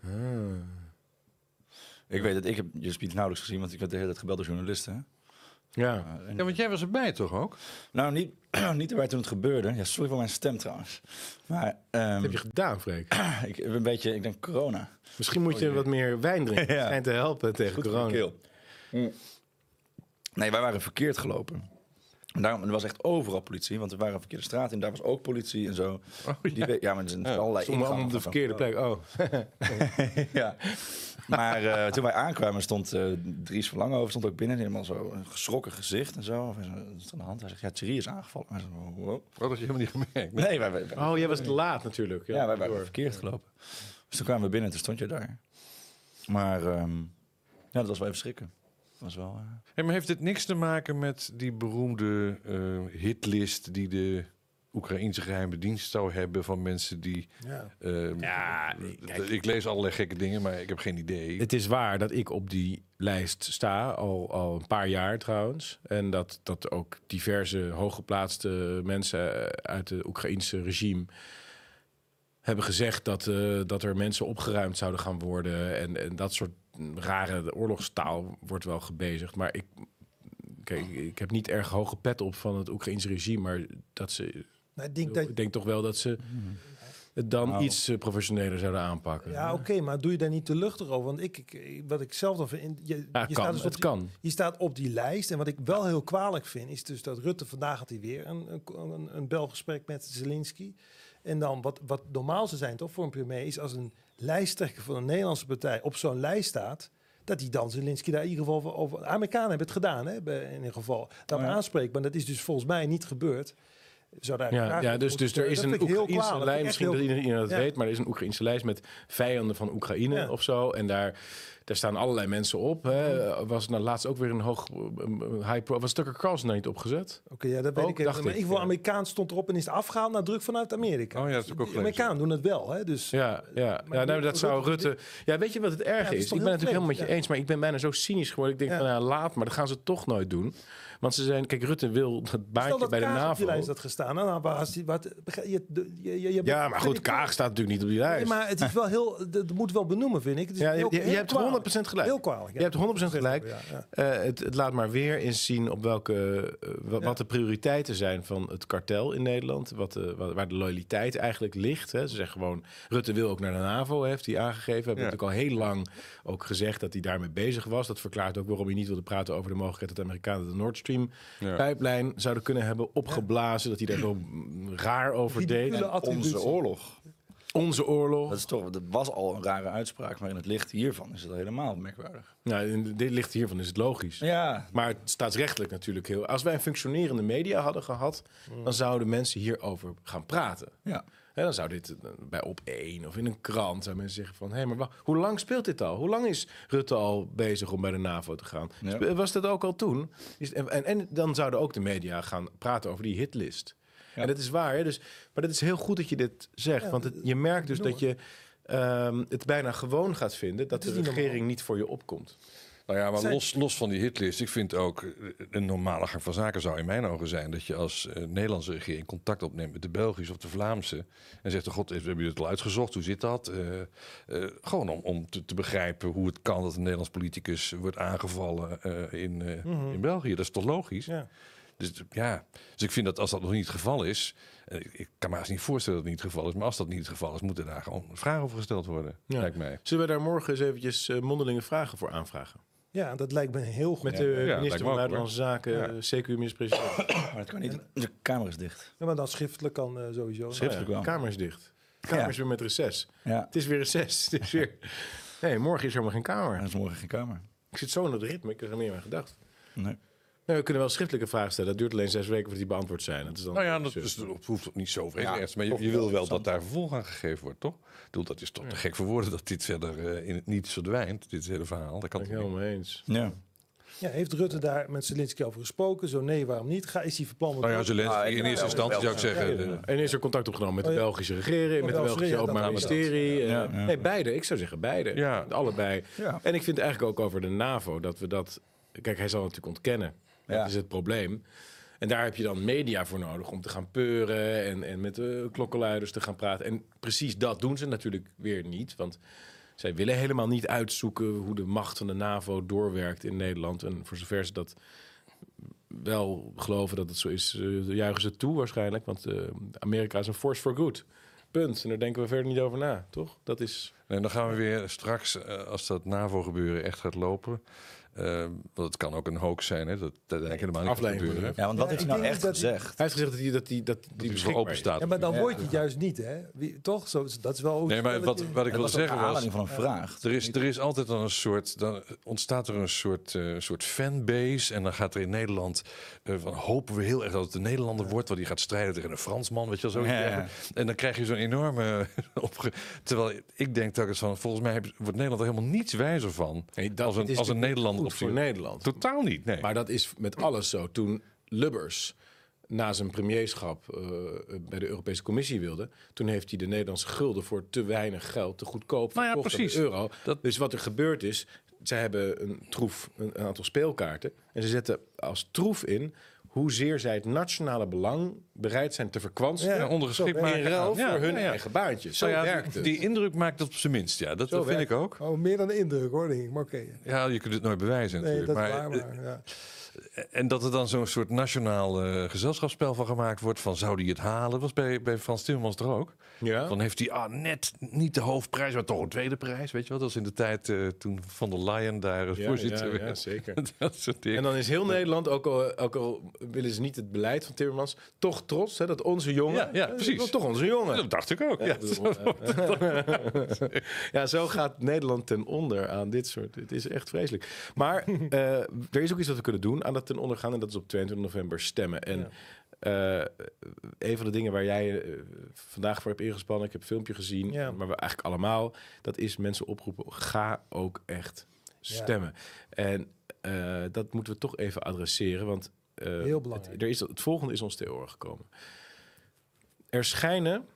Speaker 3: Ik weet het, ik heb je speech nauwelijks gezien, want ik werd de hele tijd gebeld door journalisten. hè.
Speaker 1: Ja.
Speaker 3: Uh, en-
Speaker 2: Ja, want jij was erbij toch ook?
Speaker 3: Nou, niet, niet erbij toen het gebeurde. Ja, sorry voor mijn stem trouwens. Maar ehm,
Speaker 1: Wat heb je gedaan, Freek?
Speaker 3: ik heb een beetje, ik denk corona.
Speaker 1: Misschien moet je wat meer wijn drinken.
Speaker 3: Ja.
Speaker 1: Schijnt te helpen tegen
Speaker 3: Goed
Speaker 1: corona.
Speaker 3: keel. Mm. Nee, wij waren verkeerd gelopen. Daarom, er was echt overal politie, want er waren een verkeerde straat en daar was ook politie en zo.
Speaker 2: Oh,
Speaker 3: Die we- ja, maar er zijn allerlei
Speaker 1: Stonden allemaal op de
Speaker 3: ingangen
Speaker 1: verkeerde plek. Oh.
Speaker 3: ja. Maar eh, toen wij aankwamen stond eh Dries van Langehoven stond ook binnen. Helemaal zo een geschrokken gezicht en zo. Of aan de hand? Hij zegt, ja, Thierry is aangevallen. Maar zo, wow.
Speaker 2: Oh, dat had je helemaal niet gemerkt.
Speaker 3: Nee, wij, wij,
Speaker 1: oh, jij was te laat natuurlijk.
Speaker 3: ja, wij waren verkeerd gelopen. Dus toen kwamen we binnen en toen stond je daar. Maar ehm, ja, dat was wel even schrikken. Dat was wel... eh,
Speaker 2: Hey, maar heeft dit niks te maken met die beroemde eh, hitlist die de Oekraïnse geheime dienst zou hebben van mensen die...
Speaker 4: Ja.
Speaker 2: eh,
Speaker 1: Ja, kijk.
Speaker 2: ik lees allerlei gekke dingen, maar ik heb geen idee.
Speaker 1: Het is waar dat ik op die lijst sta, al, al een paar jaar trouwens. En dat, dat ook diverse hooggeplaatste mensen uit het Oekraïnse regime hebben gezegd dat, eh, dat er mensen opgeruimd zouden gaan worden. En, en dat soort rare oorlogstaal wordt wel gebezigd. Maar ik, kijk, ik heb niet erg hoge pet op van het Oekraïnse regime. Maar dat ze,
Speaker 4: Nou, ik denk dat,
Speaker 1: ik denk toch wel dat ze het dan
Speaker 3: Nou.
Speaker 1: iets eh, professioneler zouden aanpakken.
Speaker 4: ja, oké, maar doe je daar niet te luchtig over? Want ik, ik, wat ik zelf dan vind, je,
Speaker 1: Ja,
Speaker 4: je
Speaker 1: kan,
Speaker 4: staat dus op
Speaker 1: het
Speaker 4: die-
Speaker 1: kan.
Speaker 4: Je staat op die lijst. En wat ik wel heel kwalijk vind, is dus dat Rutte vandaag had hij weer een, een, een, een belgesprek met Zelensky. En dan wat, wat normaal zou zijn toch voor een premier is als een lijsttrekker van een Nederlandse partij op zo'n lijst staat. Dat die dan Zelensky daar in ieder geval over. Amerikanen hebben het gedaan, hè, in ieder geval. Dat
Speaker 3: Oh ja.
Speaker 4: aanspreekt. Maar dat is dus volgens mij niet gebeurd. Zou daar
Speaker 1: Ja, ja dus, dus er is een Oekraïnse
Speaker 4: Echt
Speaker 1: misschien
Speaker 4: heel-
Speaker 1: dat iedereen dat
Speaker 4: Ja.
Speaker 1: weet, maar er is een Oekraïnse lijst met vijanden van Oekraïne
Speaker 4: Ja.
Speaker 1: of zo. En daar, daar staan allerlei mensen op. Hè. Was nou laatst ook weer een hoog high pro. Was Tucker Carlson daar niet opgezet?
Speaker 4: Oké, ja, dat weet
Speaker 1: Ook,
Speaker 4: ik even. Maar in
Speaker 1: ik,
Speaker 4: ieder geval,
Speaker 1: ja.
Speaker 4: Amerikaans stond erop en is het afgehaald naar druk vanuit Amerika.
Speaker 2: Oh ja, dat ik ook
Speaker 4: De
Speaker 2: gelezen.
Speaker 4: Amerikanen doen het wel, hè? Dus
Speaker 1: Ja, ja. Ja nou,
Speaker 4: Rutte-
Speaker 1: dat zou
Speaker 4: Rutte-.
Speaker 1: Ja, weet je wat het erg
Speaker 4: is
Speaker 1: is? Ik ben het natuurlijk helemaal met je eens, maar ik ben bijna zo cynisch geworden. Ik denk van ja, laat, maar dat gaan ze toch nooit doen. Want ze zijn, kijk, Rutte wil dat
Speaker 4: Stel
Speaker 1: baantje
Speaker 4: dat
Speaker 1: bij de
Speaker 4: Kaag op die
Speaker 1: NAVO.
Speaker 4: lijst had gestaan. Was die, wat, je, je, je, je,
Speaker 1: Ja, maar goed, Kaag staat natuurlijk niet op die lijst.
Speaker 4: Nee, maar het is wel heel, dat moet wel benoemen, vind ik. Het is
Speaker 1: Ja, je,
Speaker 4: heel,
Speaker 1: je, je
Speaker 4: heel
Speaker 1: hebt
Speaker 4: kwalijk.
Speaker 1: 100% gelijk.
Speaker 4: Heel kwalijk.
Speaker 1: Je hebt 100% gelijk.
Speaker 4: Ja.
Speaker 1: Eh, het, het laat maar weer eens zien op welke, eh, wa- wat, de prioriteiten zijn van het kartel in Nederland. Wat de, wa- waar de loyaliteit eigenlijk ligt. Hè. Ze zeggen gewoon, Rutte wil ook naar de NAVO, heeft hij aangegeven. We hebben natuurlijk al heel lang ook gezegd dat hij daarmee bezig was. Dat verklaart ook waarom hij niet wilde praten over de mogelijkheid dat de Amerikanen de Nord Stream
Speaker 2: Ja.
Speaker 1: pijplijn zouden kunnen hebben opgeblazen. Dat hij daar zo raar over deed.
Speaker 3: Onze oorlog.
Speaker 1: Onze oorlog.
Speaker 3: Dat, is toch, dat was al een rare uitspraak, maar in het licht hiervan is het helemaal merkwaardig.
Speaker 1: Nou, in dit licht hiervan is het logisch.
Speaker 3: Ja,
Speaker 1: Maar het staatsrechtelijk natuurlijk heel. Als wij een functionerende media hadden gehad, dan zouden mensen hierover gaan praten.
Speaker 3: ja.
Speaker 1: Hè, dan zou dit eh, bij op één of in een krant zou mensen zeggen van, hé, maar wacht, hoe lang speelt dit al? Hoe lang is Rutte al bezig om bij de NAVO te gaan?
Speaker 3: Ja.
Speaker 1: Was dat ook al toen? Is, en, en, en dan zouden ook de media gaan praten over die hitlist.
Speaker 3: Ja.
Speaker 1: En dat is waar, hè? Dus, maar dat is heel goed dat je dit zegt,
Speaker 4: Ja,
Speaker 1: want het, je merkt dus dat je ehm, het bijna gewoon gaat vinden dat de regering
Speaker 4: normaal.
Speaker 1: niet voor je opkomt.
Speaker 2: Nou ja, maar
Speaker 4: Zijn-
Speaker 2: los, los van die hitlist, ik vind ook eh, een normale gang van zaken zou in mijn ogen zijn dat je als eh, Nederlandse regering contact opneemt met de Belgische of de Vlaamse en zegt: God, we hebben het al uitgezocht, hoe zit dat? Eh, gewoon om, om te, te begrijpen hoe het kan dat een Nederlands politicus wordt aangevallen in,
Speaker 4: Mhm.
Speaker 2: in België. Dat is toch logisch?
Speaker 4: Ja.
Speaker 2: Dus ja, dus ik vind dat als dat nog niet het geval is, ik, kan me haast niet voorstellen dat het niet het geval is, maar als dat niet het geval is, moeten daar gewoon vragen over gesteld worden,
Speaker 1: Ja.
Speaker 2: lijkt mij.
Speaker 1: Zullen we daar morgen eens eventjes mondelinge vragen voor aanvragen?
Speaker 4: Ja, dat lijkt me heel goed.
Speaker 1: Met
Speaker 2: Ja.
Speaker 1: de
Speaker 2: Ja,
Speaker 1: minister van Buitenlandse Zaken,
Speaker 2: Ja.
Speaker 1: eh, CQ-minister-president.
Speaker 3: Maar dat kan niet. De kamer is dicht.
Speaker 4: Ja, maar dan schriftelijk kan eh, sowieso.
Speaker 3: Schriftelijk wel.
Speaker 1: De kamer is dicht. De kamer
Speaker 3: Ja.
Speaker 1: is weer met reces.
Speaker 3: Ja,
Speaker 1: Het is weer reces. Het is weer... Nee, morgen is er helemaal geen kamer.
Speaker 3: er is morgen geen kamer.
Speaker 1: Ik zit zo in het ritme, ik heb er meer aan gedacht.
Speaker 3: Nee.
Speaker 1: Nou, we kunnen wel schriftelijke vragen stellen. Dat duurt alleen zes weken voordat die beantwoord zijn. Dat is dan
Speaker 2: Nou ja, dat, is, dat hoeft ook niet zo vreemd
Speaker 3: Ja.
Speaker 2: Maar je, je wil wel dat daar vervolg aan gegeven wordt, toch? Bedoel, dat is toch te gek voor woorden dat dit verder eh, in het niets verdwijnt, dit hele verhaal. Dat kan
Speaker 1: ben ik helemaal
Speaker 2: niet?
Speaker 1: mee eens.
Speaker 3: Ja.
Speaker 4: Ja, heeft Rutte daar met Zelensky over gesproken? Zo nee, waarom niet? Ga, is hij verplan?
Speaker 2: Nou ja, Zelensky,
Speaker 3: Ah,
Speaker 2: in eerste instantie zou ik zeggen...
Speaker 1: En is er contact opgenomen met de
Speaker 4: Oh.
Speaker 1: Belgische regering, met het Belgische Openbaar Ministerie?
Speaker 3: Ja,
Speaker 1: eh. Nee, beide. Ik zou zeggen beide.
Speaker 2: Ja.
Speaker 1: Allebei.
Speaker 3: Ja.
Speaker 1: En ik vind eigenlijk ook over de NAVO dat we dat... Kijk, hij zal natuurlijk ontkennen. Dat
Speaker 3: Ja.
Speaker 1: is het probleem. En daar heb je dan media voor nodig om te gaan peuren en, en met de klokkenluiders te gaan praten. En precies dat doen ze natuurlijk weer niet. Want zij willen helemaal niet uitzoeken hoe de macht van de NAVO doorwerkt in Nederland. En voor zover ze dat wel geloven dat het zo is, eh, juichen ze toe waarschijnlijk. Want eh, Amerika is een force for good. Punt. En daar denken we verder niet over na, toch? Dat is...
Speaker 2: En dan gaan we weer straks, eh, als dat NAVO-gebeuren echt gaat lopen... eh, want het kan ook een hoax zijn, hè? Dat, dat eigenlijk helemaal niet
Speaker 1: Afleiding
Speaker 3: ja, want wat
Speaker 4: Ja,
Speaker 3: heeft
Speaker 4: ik
Speaker 3: hij nou echt
Speaker 4: dat hij-
Speaker 3: gezegd?
Speaker 1: Hij heeft gezegd dat die, dat die, dat die
Speaker 2: Die voor
Speaker 1: beschikbaar
Speaker 2: open staat.
Speaker 4: Ja, maar dan
Speaker 3: Ja.
Speaker 4: word je het juist niet, hè? Wie, toch? Zo, dat is wel...
Speaker 2: Nee, maar wat,
Speaker 4: het
Speaker 2: wat ik
Speaker 3: Dat
Speaker 2: wil zeggen was...
Speaker 3: aanleiding van een vraag.
Speaker 2: Er is, er is altijd dan een soort, dan ontstaat er een soort, eh, soort fanbase. En dan gaat er in Nederland, eh, van, hopen we heel erg dat het een Nederlander wordt, want die gaat strijden tegen een Fransman, weet je wel, zo. En dan krijg je zo'n enorme opge... Terwijl ik denk telkens van, volgens mij heb- wordt Nederland er helemaal niets wijzer van.
Speaker 1: Nee, dat
Speaker 2: als een,
Speaker 1: het
Speaker 2: als een Nederlander
Speaker 1: voor. Nederland.
Speaker 2: Totaal niet, nee.
Speaker 1: Maar dat is met alles zo. Toen Lubbers na zijn premierschap eh, bij de Europese Commissie wilde... toen heeft hij de Nederlandse gulden voor te weinig geld, te goedkoop
Speaker 2: Nou ja,
Speaker 1: verkocht
Speaker 2: precies.
Speaker 1: de euro.
Speaker 2: Dat-
Speaker 1: Dus wat er gebeurd is, zij hebben een troef, een, een aantal speelkaarten... en ze zetten als troef in hoezeer zij het nationale belang bereid zijn te verkwansen...
Speaker 2: Ja, ondergeschikt
Speaker 4: zo,
Speaker 2: maken.
Speaker 1: in ruil
Speaker 2: Ja,
Speaker 1: voor hun
Speaker 2: ja, ja.
Speaker 1: eigen baantjes. Zo
Speaker 2: ja,
Speaker 1: werkt het.
Speaker 2: Die indruk maakt dat op zijn minst, ja. Dat, dat vind ik ook.
Speaker 4: Oh, meer dan de indruk, hoor, denk ik. Maar oké.
Speaker 2: Ja, je kunt het nooit bewijzen
Speaker 4: Nee,
Speaker 2: natuurlijk.
Speaker 4: dat is
Speaker 2: maar,
Speaker 4: waar, maar... Ja.
Speaker 2: En dat er dan zo'n soort nationaal eh, gezelschapsspel van gemaakt wordt. Van zou die het halen? Dat was bij, bij Frans Timmermans er ook.
Speaker 1: ja?
Speaker 2: Dan heeft hij ah, net niet de hoofdprijs, maar toch een tweede prijs. Weet je wel? Dat was in de tijd eh, toen Van der Leyen daar eh,
Speaker 1: Ja,
Speaker 2: voorzitter
Speaker 1: ja, ja,
Speaker 2: werd.
Speaker 1: zeker.
Speaker 2: dat soort dingen.
Speaker 1: En dan is heel Nederland, ook al, ook al willen ze niet het beleid van Timmermans, toch trots hè, dat onze jongen.
Speaker 2: Ja, ja, precies.
Speaker 1: Toch onze jongen.
Speaker 2: dat dacht ik ook. Ja,
Speaker 1: ja, zo gaat Nederland ten onder aan dit soort. Het is echt vreselijk. Maar er is ook iets wat we kunnen doen aan dat ten onder gaan. En dat is op 22 november stemmen. En eh, een van de dingen waar jij eh, vandaag voor hebt ingespannen, ik heb een filmpje gezien,
Speaker 4: Ja.
Speaker 1: maar we eigenlijk allemaal, dat is mensen oproepen, ga ook echt stemmen. En eh, dat moeten we toch even adresseren, want
Speaker 4: Heel belangrijk.
Speaker 1: Het, er is, het volgende is ons te oren gekomen. Er schijnen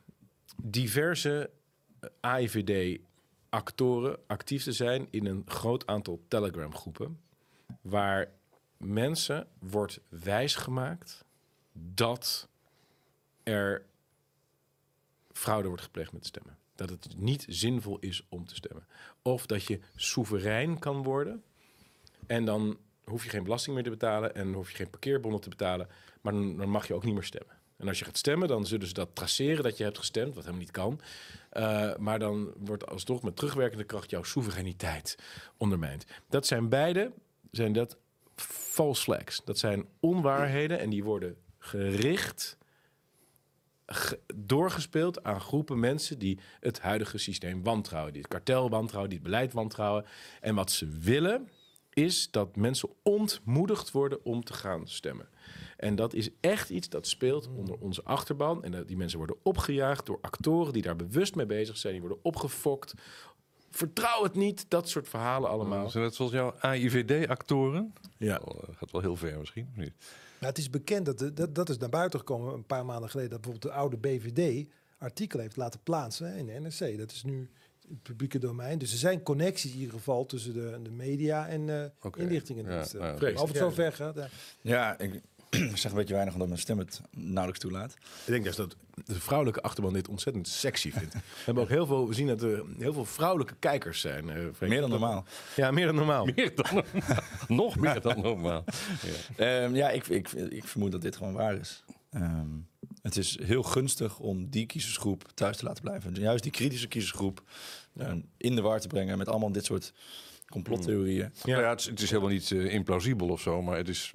Speaker 1: diverse AIVD-actoren actief te zijn in een groot aantal Telegram-groepen, waar mensen wordt wijsgemaakt dat er fraude wordt gepleegd met stemmen. Dat het niet zinvol is om te stemmen. Of dat je soeverein kan worden en dan hoef je geen belasting meer te betalen en hoef je geen parkeerbonnen te betalen, maar dan, mag je ook niet meer stemmen. En als je gaat stemmen, dan zullen ze dat traceren dat je hebt gestemd, wat helemaal niet kan. Uh, maar dan wordt alsnog met terugwerkende kracht jouw soevereiniteit ondermijnd. Dat zijn beide, zijn dat false flags. Dat zijn onwaarheden en die worden gericht ge- doorgespeeld aan groepen mensen die het huidige systeem wantrouwen, die het kartel wantrouwen, die het beleid wantrouwen. En wat ze willen is dat mensen ontmoedigd worden om te gaan stemmen. En dat is echt iets dat speelt onder onze achterban. En die mensen worden opgejaagd door actoren die daar bewust mee bezig zijn. Die worden opgefokt. Vertrouw het niet, dat soort verhalen allemaal.
Speaker 2: Zijn dat zoals jouw AIVD-actoren?
Speaker 1: Ja.
Speaker 2: Dat gaat wel heel ver misschien, niet?
Speaker 4: Nou, het is bekend dat, dat dat is naar buiten gekomen een paar maanden geleden dat bijvoorbeeld de oude BVD artikel heeft laten plaatsen hè, in de NRC. Dat is nu het publieke domein. Dus er zijn connecties in ieder geval tussen de, de media en uh,
Speaker 2: Oké.
Speaker 4: inlichtingendiensten.
Speaker 2: Ja, nou.
Speaker 4: Of het zo ver gaat. ja.
Speaker 3: Ja, ik zeg een beetje weinig omdat mijn stem het nauwelijks toelaat.
Speaker 1: Ik denk dus dat de vrouwelijke achterban dit ontzettend sexy vindt. we, hebben ook heel veel, we zien dat er heel veel vrouwelijke kijkers zijn. eh.
Speaker 3: Meer dan normaal.
Speaker 1: Ja, meer dan normaal.
Speaker 2: Meer dan normaal. Nog meer dan normaal. Ja.
Speaker 3: Ehm, ja, ik, ik, ik vermoed dat dit gewoon waar is. Ehm, het is heel gunstig om die kiezersgroep thuis te laten blijven. Dus juist die kritische kiezersgroep ehm, in de war te brengen met allemaal dit soort complottheorieën.
Speaker 1: Ja.
Speaker 2: Ja, het, is, het is helemaal niet eh, implausibel of zo, maar het is,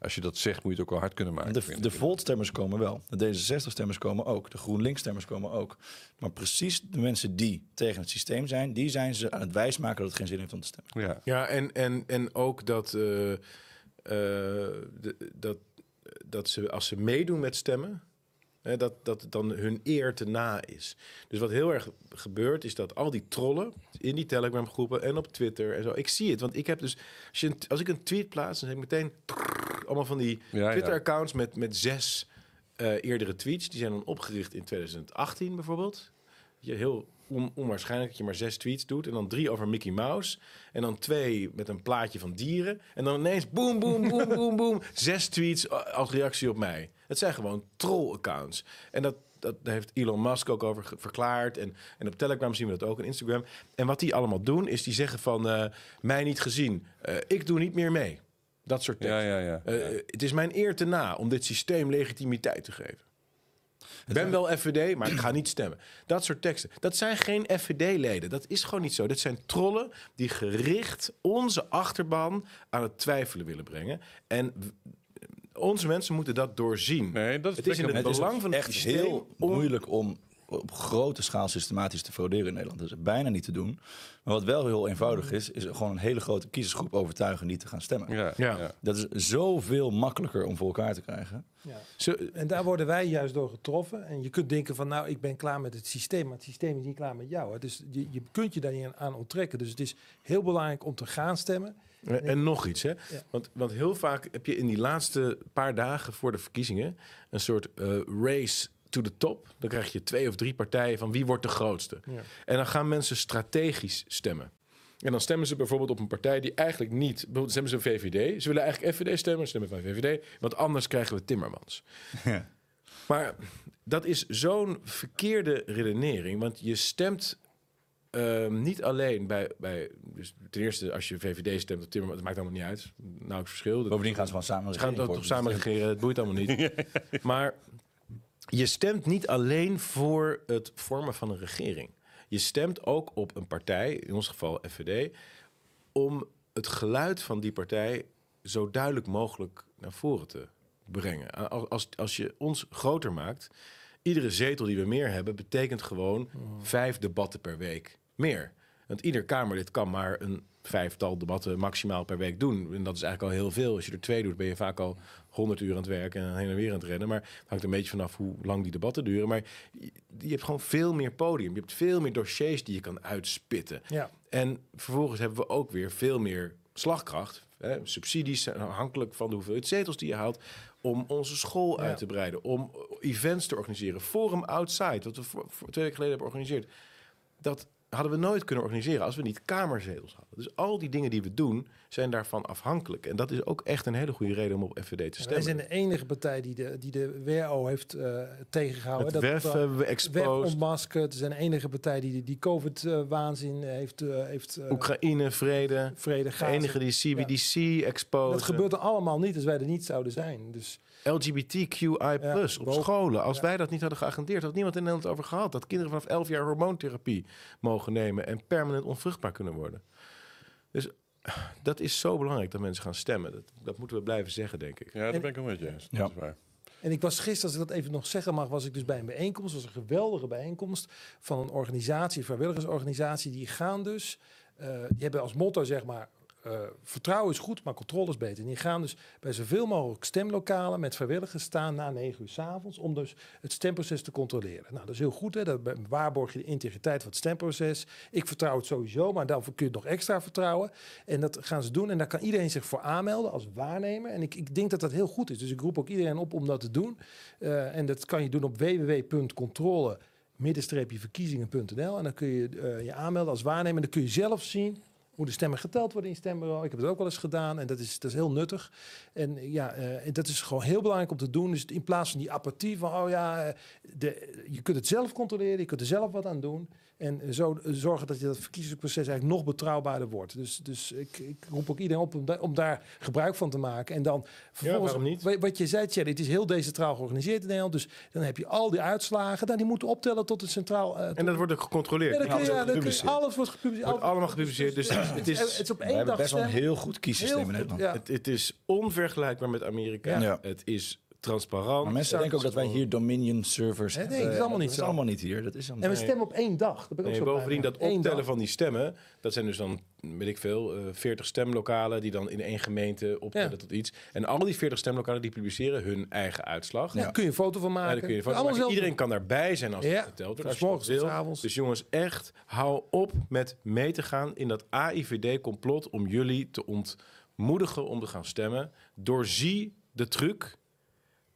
Speaker 2: als je dat zegt, moet je het ook wel hard kunnen maken.
Speaker 3: De, de. Volt-stemmers komen wel. De D66-stemmers komen ook. De GroenLinks-stemmers komen ook. Maar precies de mensen die tegen het systeem zijn... die zijn ze aan het wijsmaken dat het geen zin heeft om te stemmen.
Speaker 2: Ja.
Speaker 1: Ja, en, en, en ook dat. eh, eh, de- dat, dat ze als ze meedoen met stemmen, dat, dat het dan hun eer te na is. Dus wat heel erg gebeurt, is dat al die trollen in die Telegram groepen en op Twitter en zo. Ik zie het, want ik heb dus als, je een, als ik een tweet plaats, dan heb ik meteen allemaal van die
Speaker 2: Ja, ja.
Speaker 1: Twitter-accounts met, met zes eh, eerdere tweets. Die zijn dan opgericht in 2018 bijvoorbeeld. Je, heel on- onwaarschijnlijk dat je maar zes tweets doet. En dan drie over Mickey Mouse. En dan twee met een plaatje van dieren. En dan ineens boom, boom, boom, boom, boom. Zes tweets als reactie op mij. Het zijn gewoon troll-accounts. En dat, dat daar heeft Elon Musk ook over verklaard. En, en op Telegram zien we dat ook, en Instagram. En wat die allemaal doen, is die zeggen van... eh, mij niet gezien, Eh, ik doe niet meer mee. Dat soort
Speaker 2: Ja,
Speaker 1: teksten.
Speaker 2: ja, ja.
Speaker 1: Eh, Het is mijn eer te na om dit systeem legitimiteit te geven. Ik ben wel FVD, maar ik ga niet stemmen. Dat soort teksten. Dat zijn geen FVD-leden. Dat is gewoon niet zo. Dit zijn trollen die gericht onze achterban aan het twijfelen willen brengen. En onze mensen moeten dat doorzien.
Speaker 2: Nee, dat
Speaker 1: Het is in het
Speaker 3: Het is
Speaker 1: belang van het
Speaker 3: echt
Speaker 1: systeem
Speaker 3: heel
Speaker 1: om-
Speaker 3: moeilijk om op grote schaal systematisch te frauderen in Nederland. Dat is bijna niet te doen. Maar wat wel heel eenvoudig is, is gewoon een hele grote kiezersgroep overtuigen niet te gaan stemmen.
Speaker 2: Ja,
Speaker 1: Ja.
Speaker 2: ja.
Speaker 3: Dat is zoveel makkelijker om voor elkaar te krijgen.
Speaker 4: Ja.
Speaker 1: Zo-
Speaker 4: En daar worden wij juist door getroffen. En je kunt denken van, nou, ik ben klaar met het systeem, maar het systeem is niet klaar met jou. Hè. Dus je, je kunt je daar niet aan- aan onttrekken. Dus het is heel belangrijk om te gaan stemmen.
Speaker 1: En, en nog iets, hè? Want, want heel vaak heb je in die laatste paar dagen voor de verkiezingen een soort eh, race to the top. Dan krijg je twee of drie partijen van wie wordt de grootste.
Speaker 4: Ja.
Speaker 1: En dan gaan mensen strategisch stemmen. En dan stemmen ze bijvoorbeeld op een partij die eigenlijk niet... Bijvoorbeeld stemmen ze VVD. Ze willen eigenlijk FVD stemmen, stemmen van VVD. Want anders krijgen we Timmermans.
Speaker 3: Ja.
Speaker 1: Maar dat is zo'n verkeerde redenering. Want je stemt ehm, niet alleen bij, bij... Dus ten eerste, als je VVD stemt op Timmermans... Het maakt allemaal niet uit. Nauwelijks verschil. Dat-
Speaker 3: Bovendien gaan ze gewoon samen
Speaker 1: ze gaan toch samen regeren, het boeit allemaal niet. maar je stemt niet alleen voor het vormen van een regering. Je stemt ook op een partij, in ons geval FVD, om het geluid van die partij zo duidelijk mogelijk naar voren te brengen. Als, als, als je ons groter maakt, iedere zetel die we meer hebben, betekent gewoon vijf debatten per week meer. Want ieder Kamerlid kan maar een vijftal debatten maximaal per week doen. En dat is eigenlijk al heel veel. Als je er twee doet, ben je vaak al 100 uur aan het werken en heen en weer aan het rennen. Maar het hangt een beetje vanaf hoe lang die debatten duren. Maar je, hebt gewoon veel meer podium. Je hebt veel meer dossiers die je kan uitspitten.
Speaker 4: Ja.
Speaker 1: En vervolgens hebben we ook weer veel meer slagkracht. Hè. Subsidies zijn afhankelijk van de hoeveelheid zetels die je haalt. Om onze school
Speaker 4: Ja.
Speaker 1: uit te breiden. Om events te organiseren. Forum Outside, wat we twee weken geleden hebben georganiseerd. Dat hadden we nooit kunnen organiseren als we niet kamerzetels hadden. Dus al die dingen die we doen, zijn daarvan afhankelijk. En dat is ook echt een hele goede reden om op FVD te
Speaker 4: Wij
Speaker 1: stemmen.
Speaker 4: zijn de enige partij die de, die de WO heeft eh, tegengehouden.
Speaker 1: Het WEF
Speaker 4: dat,
Speaker 1: hebben we
Speaker 4: weg
Speaker 1: exposed.
Speaker 4: ontmaskerd. We zijn de enige partij die die, COVID-waanzin heeft, eh, heeft eh,
Speaker 1: Oekraïne, vrede.
Speaker 4: vrede
Speaker 1: De enige die CBDC exposed.
Speaker 4: Dat gebeurt er allemaal niet als wij er niet zouden zijn. Dus
Speaker 1: LGBTQI plus op scholen. Als
Speaker 4: Ja.
Speaker 1: wij dat niet hadden geagendeerd, had niemand in Nederland over gehad. Dat kinderen vanaf 11 jaar hormoontherapie mogen nemen en permanent onvruchtbaar kunnen worden. Dus dat is zo belangrijk dat mensen gaan stemmen. Dat, dat moeten we blijven zeggen, denk ik.
Speaker 2: Ja, daar
Speaker 4: En-
Speaker 2: ben ik wel met je eens.
Speaker 3: Ja.
Speaker 2: Dat is waar.
Speaker 4: En ik was gisteren, als ik dat even nog zeggen mag, was ik dus bij een bijeenkomst. was een geweldige bijeenkomst van een organisatie, een vrijwilligersorganisatie. Die gaan dus, eh, die hebben als motto zeg maar, eh, vertrouwen is goed, maar controle is beter. Die gaan dus bij zoveel mogelijk stemlokalen met vrijwilligers staan na negen uur s avonds om dus het stemproces te controleren. Nou, dat is heel goed, hè? Dat waarborg je de integriteit van het stemproces. Ik vertrouw het sowieso, maar daarvoor kun je nog extra vertrouwen. En dat gaan ze doen en daar kan iedereen zich voor aanmelden als waarnemer. En ik, ik denk dat dat heel goed is. Dus ik roep ook iedereen op om dat te doen. Eh, en dat kan je doen op www.controle verkiezingen.nl en dan kun je eh, je aanmelden als waarnemer. En dan kun je zelf zien hoe de stemmen geteld worden in stembureau. Ik heb het ook wel eens gedaan en dat is, dat is heel nuttig. En ja, eh, dat is gewoon heel belangrijk om te doen. Dus in plaats van die apathie van, oh ja, eh, de, je kunt het zelf controleren, je kunt er zelf wat aan doen. En zo zorgen dat je dat verkiezingsproces eigenlijk nog betrouwbaarder wordt. Dus, dus ik, ik roep ook iedereen op om, da- om daar gebruik van te maken. En dan vervolgens,
Speaker 1: waarom niet?
Speaker 4: wa- wat je zei, Thierry, het is heel decentraal georganiseerd in Nederland. Dus dan heb je al die uitslagen. Nou, die moeten optellen tot het centraal... eh,
Speaker 1: En dat wordt ook gecontroleerd.
Speaker 4: ja, dan kun
Speaker 1: Alles
Speaker 4: ja,
Speaker 1: wordt
Speaker 4: dan kun
Speaker 1: gepubliceerd.
Speaker 4: alles wordt gepubliceerd.
Speaker 1: Wordt allemaal gepubliceerd, dus het is-
Speaker 4: het is op
Speaker 3: We
Speaker 4: één
Speaker 3: hebben
Speaker 4: dag
Speaker 3: best wel een heel goed kiesysteem in Nederland.
Speaker 4: ja.
Speaker 1: Het, het is onvergelijkbaar met Amerika.
Speaker 3: Ja.
Speaker 1: Het is transparant.
Speaker 3: Maar mensen denken ook dat wij hier Dominion servers
Speaker 4: Nee, nee,
Speaker 3: hebben.
Speaker 4: dat is allemaal niet
Speaker 3: dat
Speaker 4: zo.
Speaker 3: is allemaal niet hier. Dat is allemaal
Speaker 4: En we stemmen op één dag. Daar ben ik ook zo
Speaker 1: bovendien dat
Speaker 4: Eén
Speaker 1: optellen
Speaker 4: dag.
Speaker 1: van die stemmen, dat zijn dus dan, weet ik veel, eh 40 stemlokalen die dan in één gemeente optellen
Speaker 4: Ja.
Speaker 1: tot iets. En al die 40 stemlokalen die publiceren hun eigen uitslag.
Speaker 4: Ja, kun je een foto van
Speaker 1: Ja,
Speaker 4: maken.
Speaker 1: daar kun je van
Speaker 4: Allemaal
Speaker 1: maken.
Speaker 4: zelf
Speaker 1: Iedereen kan daarbij zijn als
Speaker 4: Ja.
Speaker 1: het geteld wordt. Als je dat. Dus jongens, echt, hou op met mee te gaan in dat AIVD-complot om jullie te ontmoedigen om te gaan stemmen. Doorzie de truc.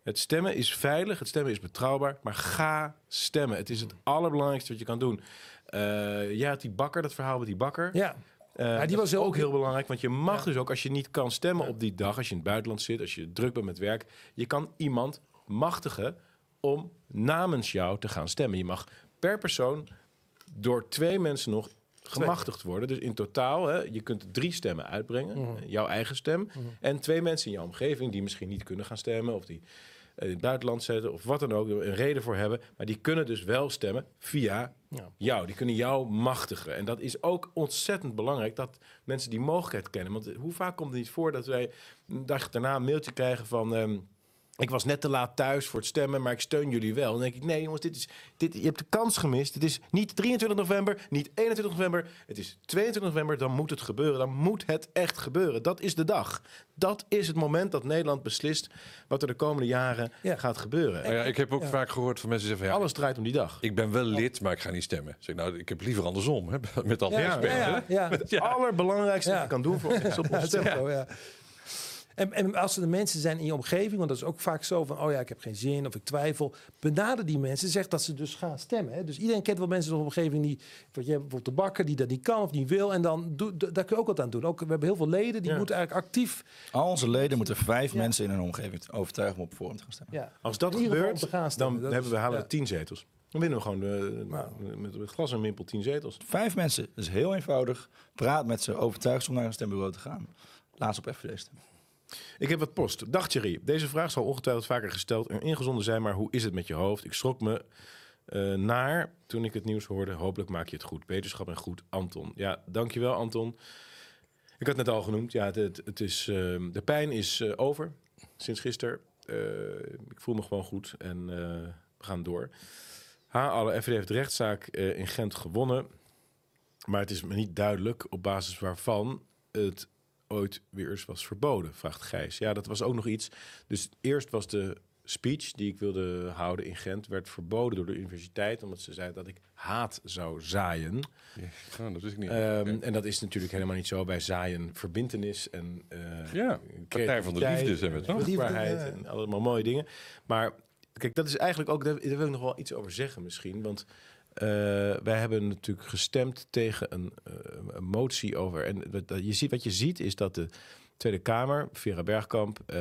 Speaker 1: Het stemmen is veilig, het stemmen is betrouwbaar, maar ga stemmen. Het is het allerbelangrijkste wat je kan doen. Eh ja, die bakker, dat verhaal met die bakker.
Speaker 4: Ja,
Speaker 1: Eh,
Speaker 4: Ja, die was heel-
Speaker 1: ook heel belangrijk, want je mag dus ook als je niet kan stemmen op die dag, als je in het buitenland zit, als je druk bent met werk, je kan iemand machtigen om namens jou te gaan stemmen. Je mag per persoon door twee mensen nog gemachtigd worden. Dus in totaal, hè, je kunt drie stemmen uitbrengen,
Speaker 4: Mhm.
Speaker 1: jouw eigen stem, en twee mensen in jouw omgeving die misschien niet kunnen gaan stemmen of die in het buitenland zitten of wat dan ook, een reden voor hebben, maar die kunnen dus wel stemmen via
Speaker 4: Ja.
Speaker 1: jou. Die kunnen jou machtigen. En dat is ook ontzettend belangrijk dat mensen die mogelijkheid kennen. Want hoe vaak komt het niet voor dat wij een dag daarna een mailtje krijgen van... ehm, ik was net te laat thuis voor het stemmen, maar ik steun jullie wel. Dan denk ik, nee jongens, dit is, dit, je hebt de kans gemist. Het is niet 23 november, niet 21 november. Het is 22 november, dan moet het gebeuren. Dan moet het echt gebeuren. Dat is de dag. Dat is het moment dat Nederland beslist wat er de komende jaren
Speaker 4: Ja.
Speaker 1: gaat gebeuren.
Speaker 2: Nou ja, ik heb ook
Speaker 4: Ja.
Speaker 2: vaak gehoord van mensen die zeggen van, ja,
Speaker 1: Alles draait om die dag.
Speaker 2: ik ben wel lid, maar ik ga niet stemmen. Zeg, ik, nou, ik heb liever andersom, hè, met alle
Speaker 4: ja,
Speaker 2: respect.
Speaker 4: ja,
Speaker 2: hè.
Speaker 4: ja, ja.
Speaker 1: Het allerbelangrijkste
Speaker 4: Ja.
Speaker 1: wat je kan doen voor ons is op ons
Speaker 4: Ja,
Speaker 1: stemmen.
Speaker 4: zo, ja. En, en als er de mensen zijn in je omgeving, want dat is ook vaak zo van, oh ja, ik heb geen zin of ik twijfel. Benader die mensen, zeg dat ze dus gaan stemmen. Hè. Dus iedereen kent wel mensen in de omgeving die, wat je hebt bijvoorbeeld de bakker die dat niet kan of niet wil. En dan doe, daar kun je ook wat aan doen. Ook, we hebben heel veel leden die
Speaker 1: Ja.
Speaker 4: moeten eigenlijk actief.
Speaker 3: Al onze leden moeten vijf
Speaker 4: Ja.
Speaker 3: mensen in hun omgeving overtuigen om op Forum te gaan stemmen.
Speaker 4: Ja,
Speaker 1: Als dat gebeurt,
Speaker 4: stemmen.
Speaker 1: dan
Speaker 4: Dat
Speaker 1: hebben we halen
Speaker 4: ja.
Speaker 1: we tien zetels. Dan winnen we gewoon
Speaker 4: Nou.
Speaker 1: met, met glas en wimpel tien zetels.
Speaker 3: Vijf mensen, dat is heel eenvoudig. Praat met ze, overtuig ze om naar een stembureau te gaan. Laat ze op FVD stemmen.
Speaker 1: Ik heb wat post. Dag Thierry. Deze vraag zal ongetwijfeld vaker gesteld en ingezonden zijn, maar hoe is het met je hoofd? Ik schrok me eh, naar toen ik het nieuws hoorde. Hopelijk maak je het goed. Beterschap en goed, Anton. Ja, dankjewel Anton. Ik had het net al genoemd. Ja, het, het, is, ehm, de pijn is eh, over sinds gisteren. Eh, ik voel me gewoon goed en we gaan door. Ha, alle FVD heeft rechtszaak in Gent gewonnen. Maar het is me niet duidelijk op basis waarvan het ooit weer eens was verboden, vraagt Gijs. Ja, dat was ook nog iets. Dus eerst was de speech die ik wilde houden in Gent... werd verboden door de universiteit... omdat ze zei dat ik haat zou zaaien.
Speaker 2: Ja, dat wist ik niet.
Speaker 1: Ehm. En dat is natuurlijk helemaal niet zo. Wij zaaien verbindenis en eh
Speaker 2: Ja, Partij van de Liefde zijn we
Speaker 1: en
Speaker 2: toch?
Speaker 4: ja.
Speaker 1: en allemaal mooie dingen. Maar kijk, dat is eigenlijk ook... Daar, wil ik nog wel iets over zeggen misschien. Want wij hebben natuurlijk gestemd tegen een, eh, motie over... En wat- je ziet, wat je ziet is dat de Tweede Kamer, Vera Bergkamp, eh,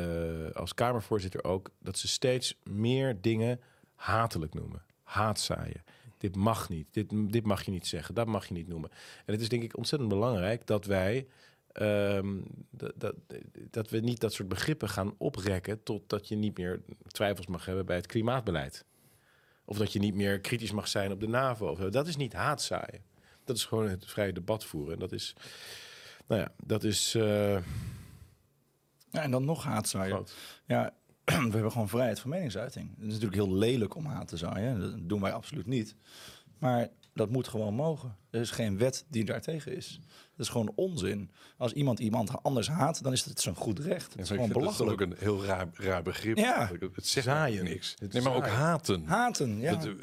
Speaker 1: als Kamervoorzitter ook... dat ze steeds meer dingen hatelijk noemen. Haatzaaien. Dit mag niet. Dit, dit mag je niet zeggen. Dat mag je niet noemen. En het is denk ik ontzettend belangrijk dat wij... ehm, dat, dat, dat we niet dat soort begrippen gaan oprekken... totdat je niet meer twijfels mag hebben bij het klimaatbeleid. Of dat je niet meer kritisch mag zijn op de NAVO. Of. Dat is niet haatzaaien. Dat is gewoon het vrije debat voeren. En dat is... Nou ja, dat is... eh,
Speaker 3: Ja, en dan nog haatzaaien.
Speaker 1: groot.
Speaker 3: Ja, we hebben gewoon vrijheid van meningsuiting. Het is natuurlijk heel lelijk om haat te zaaien. Dat doen wij absoluut niet. Maar dat moet gewoon mogen. Er is geen wet die daartegen is. Dat is gewoon onzin. Als iemand iemand anders haat, dan is het zijn goed recht. Het is
Speaker 2: Ja,
Speaker 3: gewoon
Speaker 2: vind dat is
Speaker 3: belachelijk.
Speaker 2: ook een heel raar, raar begrip.
Speaker 3: Ja.
Speaker 2: Het zegt
Speaker 1: Zaaien.
Speaker 2: niks.
Speaker 1: Het
Speaker 2: Nee, maar ook haten.
Speaker 3: Haten, ja.
Speaker 2: Dat, eh,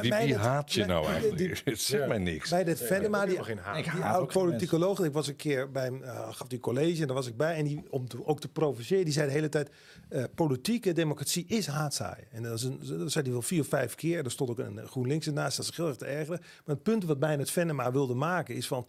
Speaker 2: wie
Speaker 4: dat-
Speaker 2: haat je nou
Speaker 4: die-
Speaker 2: eigenlijk? Het zegt
Speaker 1: Ja.
Speaker 2: mij niks.
Speaker 4: Bij dit Venema, die,
Speaker 1: geen haat.
Speaker 3: Ik
Speaker 4: die oud
Speaker 3: ook
Speaker 4: politicoloog, ik was een keer bij hem, eh, gaf die college en daar was ik bij. En die, om te, ook te provoceren, die zei de hele tijd, eh, politieke democratie is haatzaaien. En dat, is een, dat zei hij wel vier of vijf keer. Er stond ook een GroenLinks ernaast, dat is heel erg te ergeren. Maar het punt wat mij het Venema wilde maken is van,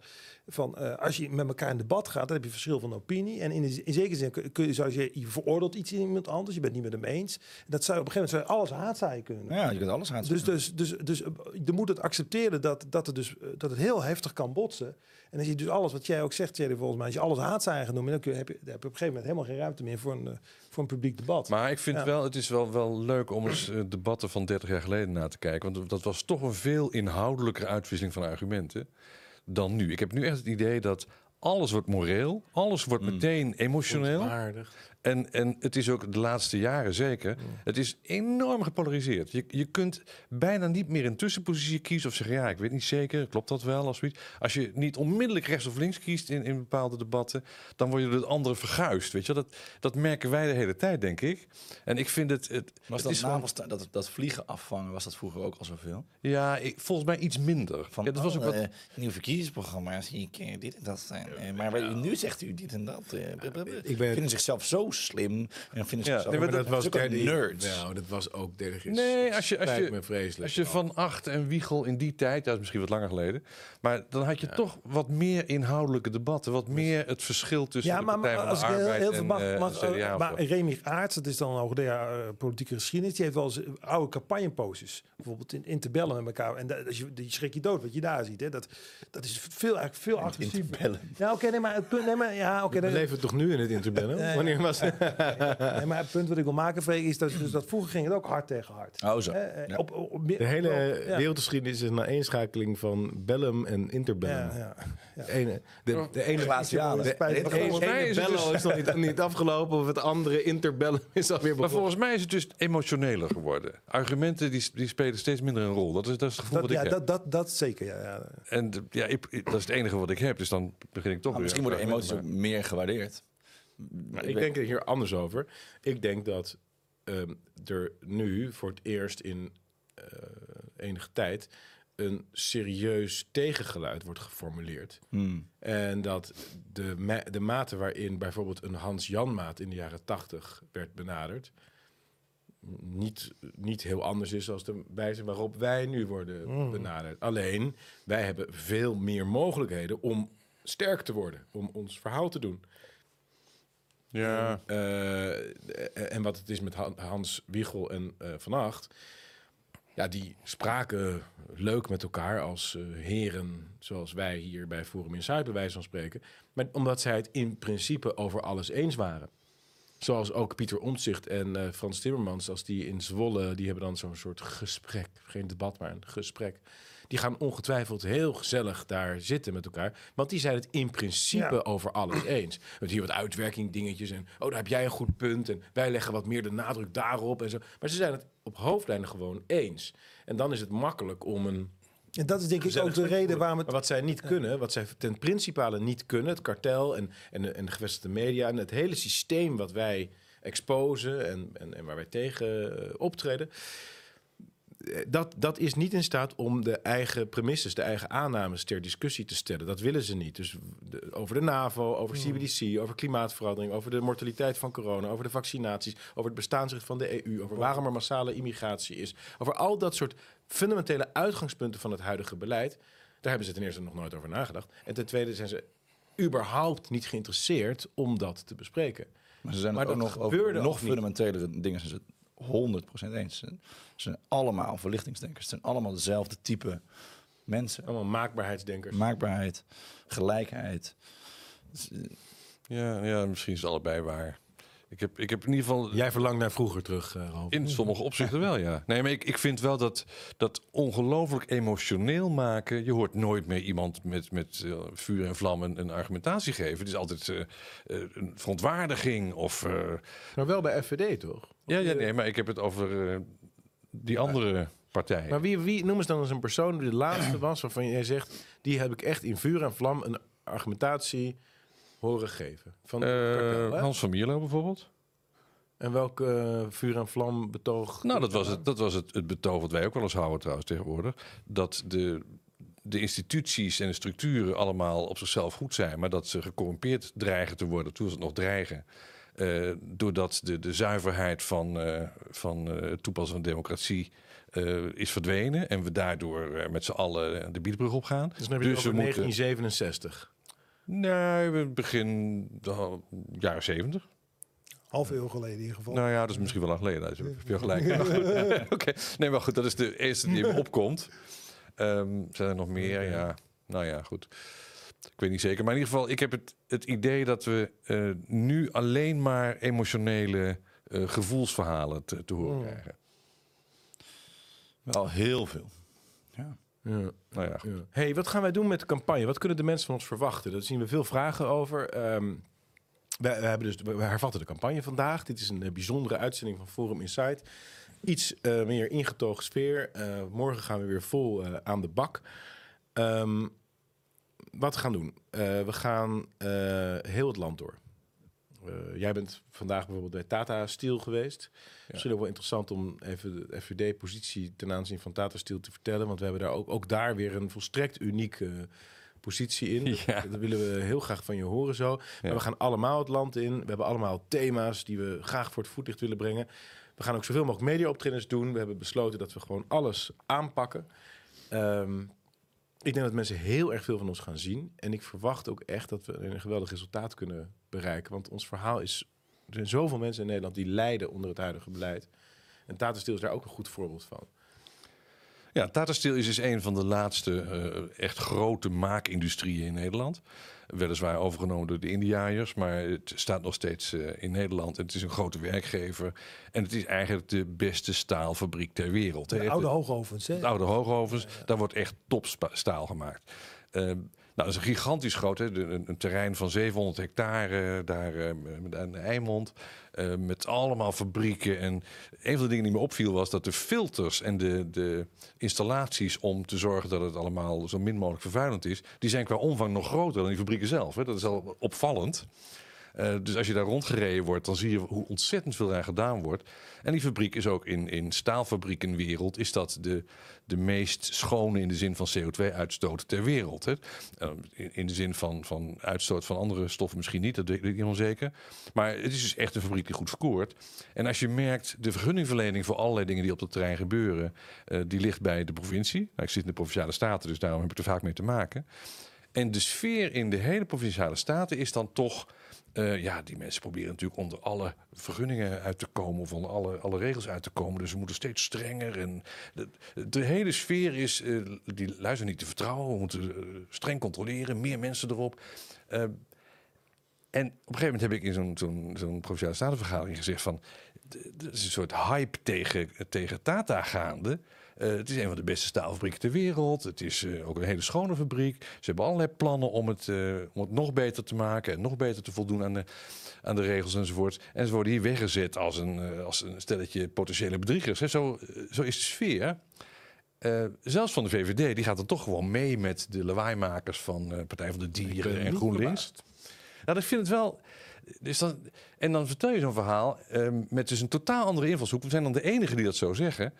Speaker 4: van eh, als je met elkaar in debat gaat, dan heb je verschil van opinie. En in, de- in zekere zin kun, je, zou je, je veroordeelt iets in iemand anders, je bent niet met hem eens. Dat zou je op een gegeven moment zou je alles haatzaaien kunnen.
Speaker 3: Ja, je kunt alles haten.
Speaker 4: Dus, dus, dus, dus eh, je moet het accepteren dat, dat, het dus, eh, dat het heel heftig kan botsen. En als je dus alles, wat jij ook zegt, Thierry, volgens mij, als je alles haatzaaien gaat noemen, dan kun je, heb, je, dan heb je op een gegeven moment helemaal geen ruimte meer voor een, eh, voor een publiek debat.
Speaker 2: Maar ik vind
Speaker 4: Ja.
Speaker 2: wel, het is wel, wel leuk om eens eh, debatten van 30 jaar geleden na te kijken. Want dat was toch een veel inhoudelijkere uitwisseling van argumenten dan nu. Ik heb nu echt het idee dat alles wordt moreel, alles wordt meteen emotioneel. En, en het is ook de laatste jaren zeker. Het is enorm gepolariseerd. Je, je kunt bijna niet meer een tussenpositie kiezen of zeggen: ja, ik weet niet zeker, klopt dat wel? Als, zoiets. als je niet onmiddellijk rechts of links kiest in, in bepaalde debatten, dan word je door het andere verguisd. Weet je? Dat, dat merken wij de hele tijd, denk ik. En ik vind het. het,
Speaker 3: Was
Speaker 2: het
Speaker 3: dat,
Speaker 2: is gewoon-
Speaker 3: navelsta- dat, dat vliegen afvangen, was dat vroeger ook al zoveel?
Speaker 2: ja, ik, volgens mij iets minder.
Speaker 3: Van,
Speaker 2: ja, dat was ook wat,
Speaker 3: eh, nieuw verkiezingsprogramma zie ik dit en dat zijn. Eh, maar nu zegt u dit en dat. eh.
Speaker 1: Ik ben-
Speaker 3: vinden zichzelf zo slim en vinden
Speaker 2: Ja,
Speaker 3: zichzelf
Speaker 2: nee, maar
Speaker 1: Maar dat was
Speaker 3: ook
Speaker 1: derde
Speaker 3: nerds.
Speaker 1: Nou, dat was ook derde
Speaker 2: Nee, als je- als je-
Speaker 1: me vreselijk.
Speaker 2: Als je van Acht en Wiegel in die tijd, dat is misschien wat langer geleden, maar dan had je toch wat meer inhoudelijke debatten, wat meer het verschil tussen
Speaker 4: Ja,
Speaker 2: de
Speaker 4: maar,
Speaker 2: Partij
Speaker 4: maar
Speaker 2: van
Speaker 4: als
Speaker 2: de
Speaker 4: ik heel,
Speaker 2: Arbeid
Speaker 4: heel
Speaker 2: en
Speaker 4: veel mag,
Speaker 2: eh,
Speaker 4: mag
Speaker 2: CDA
Speaker 4: eh, maar. Remy Aarts, dat is dan een hoogleraar eh, politieke geschiedenis, die heeft wel eens oude campagneposes, bijvoorbeeld in, in te bellen met elkaar. En dat, als je, die schrik je dood wat je daar ziet. Hè. Dat, dat is veel, eigenlijk veel agressiever. Ja, oké, nee, maar het punt, nee, maar ja, oké.
Speaker 1: We
Speaker 4: dat-
Speaker 1: leven toch nu in het interbellum?
Speaker 4: Nee.
Speaker 1: Wanneer was het?
Speaker 4: Nee, maar het punt wat ik wil maken, Freek, is dat, dus dat vroeger ging het ook hard tegen hard.
Speaker 3: Oh zo.
Speaker 4: Eh,
Speaker 3: Ja.
Speaker 4: op, op, op-
Speaker 1: De hele
Speaker 4: ja.
Speaker 1: wereldgeschiedenis is een aaneenschakeling van bellum en interbellum.
Speaker 4: Ja, ja.
Speaker 1: De ene, de, de ene, de, de
Speaker 4: Volgens
Speaker 1: ene
Speaker 2: mij is het
Speaker 1: bello
Speaker 2: dus-
Speaker 1: is nog niet, niet afgelopen of het andere interbellum is alweer
Speaker 2: Maar
Speaker 1: begonnen.
Speaker 2: volgens mij is het dus emotioneler geworden. Argumenten die, die spelen steeds minder een rol. Dat is, dat is het gevoel
Speaker 4: Dat,
Speaker 2: wat
Speaker 4: ja,
Speaker 2: ik heb.
Speaker 4: dat, dat, dat zeker. Ja, ja.
Speaker 2: En ja, ik, dat is het enige wat ik heb. Dus dan begin ik toch
Speaker 3: Nou,
Speaker 2: weer.
Speaker 3: misschien worden emoties meer gewaardeerd.
Speaker 1: Maar ik denk er hier anders over. Ik denk dat ehm, er nu voor het eerst in eh, enige tijd een serieus tegengeluid wordt geformuleerd.
Speaker 3: Hmm.
Speaker 1: En dat de, ma- de mate waarin bijvoorbeeld een Hans Janmaat in de jaren tachtig werd benaderd, niet, niet heel anders is als de wijze waarop wij nu worden benaderd. Alleen, wij hebben veel meer mogelijkheden om sterk te worden, om ons verhaal te doen.
Speaker 2: Ja,
Speaker 1: Eh, en wat het is met Han- Hans Wiegel en eh Van. Ja, die spraken leuk met elkaar als eh, heren, zoals wij hier bij Forum Insight bij wijze van spreken. Maar omdat zij het in principe over alles eens waren. Zoals ook Pieter Omtzigt en eh, Frans Timmermans, als die in Zwolle, die hebben dan zo'n soort gesprek. Geen debat, maar een gesprek. Die gaan ongetwijfeld heel gezellig daar zitten met elkaar. Want die zijn het in principe
Speaker 4: Ja.
Speaker 1: over alles eens. Met hier wat uitwerking dingetjes en oh, daar heb jij een goed punt. En wij leggen wat meer de nadruk daarop en zo. Maar ze zijn het op hoofdlijnen gewoon eens. En dan is het makkelijk om een
Speaker 4: En dat is denk ik ook de reden waarom het...
Speaker 1: Maar wat zij niet kunnen, wat zij ten principale niet kunnen, het kartel en, en, de, en de gevestigde media en het hele systeem wat wij exposen en, en, en waar wij tegen eh, optreden. Eh, Dat, dat is niet in staat om de eigen premisses, de eigen aannames ter discussie te stellen. Dat willen ze niet. Dus de- over de NAVO, over CBDC, over klimaatverandering, over de mortaliteit van corona, over de vaccinaties, over het bestaansrecht van de EU, over waarom er massale immigratie is. Over al dat soort fundamentele uitgangspunten van het huidige beleid. Daar hebben ze ten eerste nog nooit over nagedacht. En ten tweede zijn ze überhaupt niet geïnteresseerd om dat te bespreken.
Speaker 3: Maar ze zijn
Speaker 1: Maar
Speaker 3: ook nog over nog fundamentelere dingen. Ze zijn het 100% eens. Ze zijn allemaal verlichtingsdenkers. Het zijn allemaal dezelfde type mensen.
Speaker 1: Allemaal maakbaarheidsdenkers.
Speaker 3: Maakbaarheid, gelijkheid.
Speaker 2: Ja, ja, misschien is het allebei waar. Ik heb, ik heb in ieder geval
Speaker 1: Jij verlangt naar vroeger terug, eh Ralf.
Speaker 2: in sommige opzichten wel, ja. Nee, maar ik, ik vind wel dat dat ongelooflijk emotioneel maken. Je hoort nooit meer iemand met, met eh, vuur en vlam een, een argumentatie geven. Het is altijd eh, een verontwaardiging of. eh,
Speaker 1: Maar wel bij FVD, toch?
Speaker 2: Ja, ja, nee, maar ik heb het over eh, die andere partijen.
Speaker 1: Maar wie, wie noem eens dan eens een persoon die de laatste was waarvan jij zegt... die heb ik echt in vuur en vlam een argumentatie horen geven. Van
Speaker 2: Eh,
Speaker 1: hè?
Speaker 2: Hans van Mierlo bijvoorbeeld.
Speaker 1: En welk eh, vuur en vlam betoog?
Speaker 2: Nou, dat was, het, dat was het, het betoog wat wij ook wel eens houden trouwens tegenwoordig. Dat de, de instituties en de structuren allemaal op zichzelf goed zijn, maar dat ze gecorrumpeerd dreigen te worden, toen ze het nog dreigen. Eh, doordat de, de zuiverheid van, eh, van eh, het toepassen van democratie eh, is verdwenen. En we daardoor eh, met z'n allen de biedbrug opgaan.
Speaker 1: Dus dan heb je het
Speaker 2: we
Speaker 1: over
Speaker 2: moeten-
Speaker 1: 1967.
Speaker 2: Nee, we begin de jaren zeventig.
Speaker 4: Half eeuw geleden in ieder geval.
Speaker 2: Nou ja, dat is misschien wel lang geleden. Dus heb je gelijk. Goed. Oké, nee, maar goed, dat is de eerste die me opkomt. Ehm, zijn er nog meer? Ja, nou ja, goed. Ik weet niet zeker. Maar in ieder geval, ik heb het, het idee dat we eh, nu alleen maar emotionele eh, gevoelsverhalen te, te horen
Speaker 1: Mm.
Speaker 2: krijgen.
Speaker 3: wel heel veel. Ja.
Speaker 1: Ja.
Speaker 2: Nou ja.
Speaker 1: Ja. Hey, wat gaan wij doen met de campagne? Wat kunnen de mensen van ons verwachten? Daar zien we veel vragen over. Ehm, we, we hebben dus, we hervatten de campagne vandaag. Dit is een eh, bijzondere uitzending van Forum Insight. Iets eh, meer ingetogen sfeer. Eh, morgen gaan we weer vol eh, aan de bak. Ehm, wat we gaan doen? Eh, we gaan eh, heel het land door. Eh, jij bent vandaag bijvoorbeeld bij Tata Steel geweest. Misschien ook wel interessant om even de FVD-positie ten aanzien van Tata Steel te vertellen. Want we hebben daar ook, ook daar weer een volstrekt unieke positie in. Dat-
Speaker 2: Ja.
Speaker 1: Dat willen we heel graag van je horen zo. Maar we gaan allemaal het land in. We hebben allemaal thema's die we graag voor het voetlicht willen brengen. We gaan ook zoveel mogelijk media-optredens doen. We hebben besloten dat we gewoon alles aanpakken. Ehm, ik denk dat mensen heel erg veel van ons gaan zien. En ik verwacht ook echt dat we een geweldig resultaat kunnen bereiken. Want ons verhaal is... Er zijn zoveel mensen in Nederland die lijden onder het huidige beleid. En Tata Steel is daar ook een goed voorbeeld van.
Speaker 2: Ja, Tata Steel is dus een van de laatste eh, echt grote maakindustrieën in Nederland. Weliswaar overgenomen door de Indiaaiers, maar het staat nog steeds eh, in Nederland. En het is een grote werkgever. En het is eigenlijk de beste staalfabriek ter wereld.
Speaker 4: De oude hoogovens, hè?
Speaker 2: Het oude hoogovens, daar wordt echt topstaal gemaakt. Nou, dat is een gigantisch groot, hè? Een, een terrein van 700 hectare daar eh, aan de Eimond. eh, met allemaal fabrieken. En een van de dingen die me opviel was dat de filters en de, de installaties om te zorgen dat het allemaal zo min mogelijk vervuilend is, die zijn qua omvang nog groter dan die fabrieken zelf. Hè? Dat is al opvallend. Eh, dus als je daar rondgereden wordt, dan zie je hoe ontzettend veel daar gedaan wordt. En die fabriek is ook in, in staalfabriekenwereld is dat de, de meest schone in de zin van CO2-uitstoot ter wereld. Hè. Eh, in, in de zin van, van uitstoot van andere stoffen misschien niet, dat weet ik niet helemaal zeker. Maar het is dus echt een fabriek die goed scoort. En als je merkt, de vergunningverlening voor allerlei dingen die op dat terrein gebeuren, eh, die ligt bij de provincie. Nou, ik zit in de Provinciale Staten, dus daarom heb ik er vaak mee te maken. En de sfeer in de hele Provinciale Staten is dan toch... eh, ja, die mensen proberen natuurlijk onder alle vergunningen uit te komen... of onder alle, alle regels uit te komen. Dus we moeten steeds strenger. En de, hele sfeer is, eh, die luisteren niet te vertrouwen. We moeten eh, streng controleren, meer mensen erop. En op een gegeven moment heb ik in zo'n Provinciale Statenvergadering gezegd van... Er is een soort hype tegen, tegen Tata gaande... Eh, het is een van de beste staalfabrieken ter wereld. Het is eh, ook een hele schone fabriek. Ze hebben allerlei plannen om het, eh, om het nog beter te maken en nog beter te voldoen aan de, aan de regels enzovoort. En ze worden hier weggezet als een, als een stelletje potentiële bedriegers. Hè. Zo, zo is de sfeer. Zelfs van de VVD, die gaat er toch gewoon mee met de lawaaimakers van Partij van de Dieren en GroenLinks. Nou, ik vind het wel. Dus dan, en dan vertel je zo'n verhaal ehm, met dus een totaal andere invalshoek. We zijn dan de enigen die dat zo zeggen.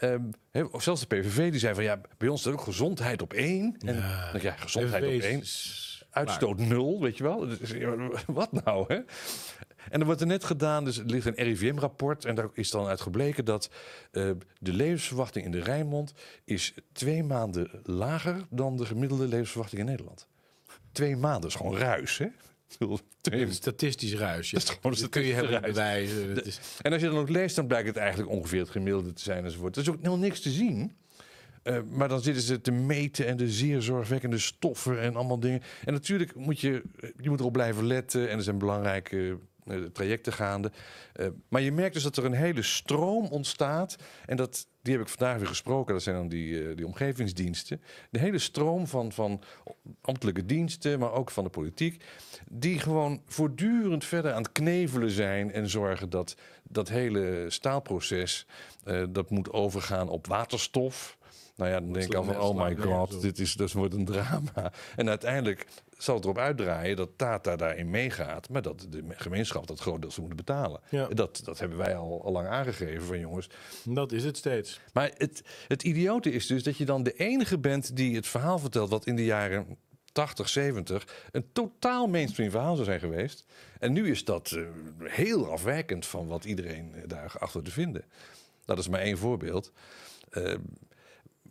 Speaker 2: Ehm, of zelfs de PVV die zei van ja, bij ons is ook gezondheid op één. En
Speaker 1: Ja.
Speaker 2: dan, ja, gezondheid op één. Uitstoot nul, weet je wel. Dus, Wat nou, hè? En er wordt er net gedaan, dus er ligt een RIVM-rapport... en daar is dan uit gebleken dat eh, de levensverwachting in de Rijnmond... is twee maanden lager dan de gemiddelde levensverwachting in Nederland. Twee maanden is gewoon ruis, hè?
Speaker 1: Statistisch ruis. Ja.
Speaker 2: Dat
Speaker 1: Dat kun je
Speaker 2: statistisch
Speaker 1: hebben bewijzen.
Speaker 2: En als je dan ook leest, dan blijkt het eigenlijk ongeveer het gemiddelde te zijn enzovoort. Er is ook helemaal niks te zien. Eh, maar dan zitten ze te meten en de zeer zorgwekkende stoffen en allemaal dingen. En natuurlijk moet je, je moet erop blijven letten en er zijn belangrijke eh, trajecten gaande. Eh, maar je merkt dus dat er een hele stroom ontstaat. En dat, die heb ik vandaag weer gesproken. Dat zijn dan die, eh, die omgevingsdiensten. De hele stroom van, van ambtelijke diensten, maar ook van de politiek. Die gewoon voortdurend verder aan het knevelen zijn. En zorgen dat dat hele staalproces. eh, dat moet overgaan op waterstof. Nou ja, dan denk ik al van, oh my god, dit, is, dat wordt een drama. En uiteindelijk zal het erop uitdraaien dat Tata daarin meegaat, maar dat de gemeenschap dat groot deel zou moeten betalen.
Speaker 1: Ja.
Speaker 2: Dat, dat hebben wij al, al lang aangegeven van jongens.
Speaker 1: Dat is het steeds.
Speaker 2: Maar het, het idiote is dus dat je dan de enige bent die het verhaal vertelt wat in de jaren 80, 70 een totaal mainstream verhaal zou zijn geweest. En nu is dat eh, heel afwijkend van wat iedereen eh, daar achter te vinden. Dat is maar één voorbeeld. Eh,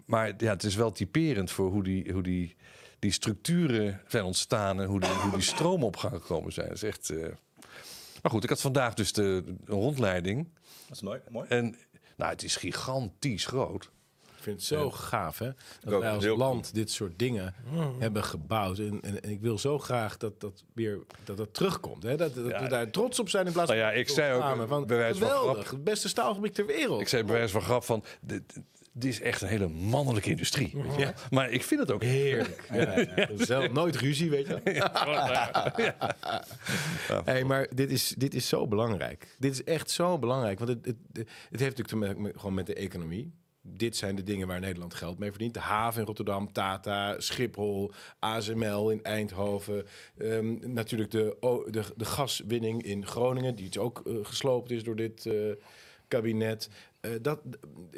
Speaker 2: maar ja, het is wel typerend voor hoe die, hoe die, die structuren zijn ontstaan en hoe die, hoe die stromen op gang gekomen zijn. Dat is echt. eh, Maar goed, ik had vandaag dus de, de rondleiding.
Speaker 3: Dat is mooi. mooi.
Speaker 2: En nou, het is gigantisch groot.
Speaker 1: Ik vind het zo gaaf, hè? Dat
Speaker 2: ook
Speaker 1: wij als land dit soort dingen hebben gebouwd. En, en, en ik wil zo graag dat dat weer dat dat terugkomt. Hè? Dat, dat
Speaker 2: Ja.
Speaker 1: we daar trots op zijn in plaats
Speaker 2: Nou
Speaker 1: van...
Speaker 2: ja, ik zei ook,
Speaker 1: van geweldig, het beste staalfabriek ter wereld.
Speaker 2: Ik zei bij wijze van grap van... de- het is echt een hele mannelijke industrie. weet je
Speaker 1: Ja.
Speaker 2: Maar ik vind het ook
Speaker 1: Heerlijk. Ja, ja. Zelf nooit ruzie, weet je. Hey, maar dit is, dit is zo belangrijk. Dit is echt zo belangrijk. Want het, het, het heeft natuurlijk te maken met, gewoon met de economie. Dit zijn de dingen waar Nederland geld mee verdient. De haven in Rotterdam, Tata, Schiphol, ASML in Eindhoven. Ehm, natuurlijk de, de, de gaswinning in Groningen, die iets ook eh, gesloopt is door dit eh, kabinet. Eh, dat,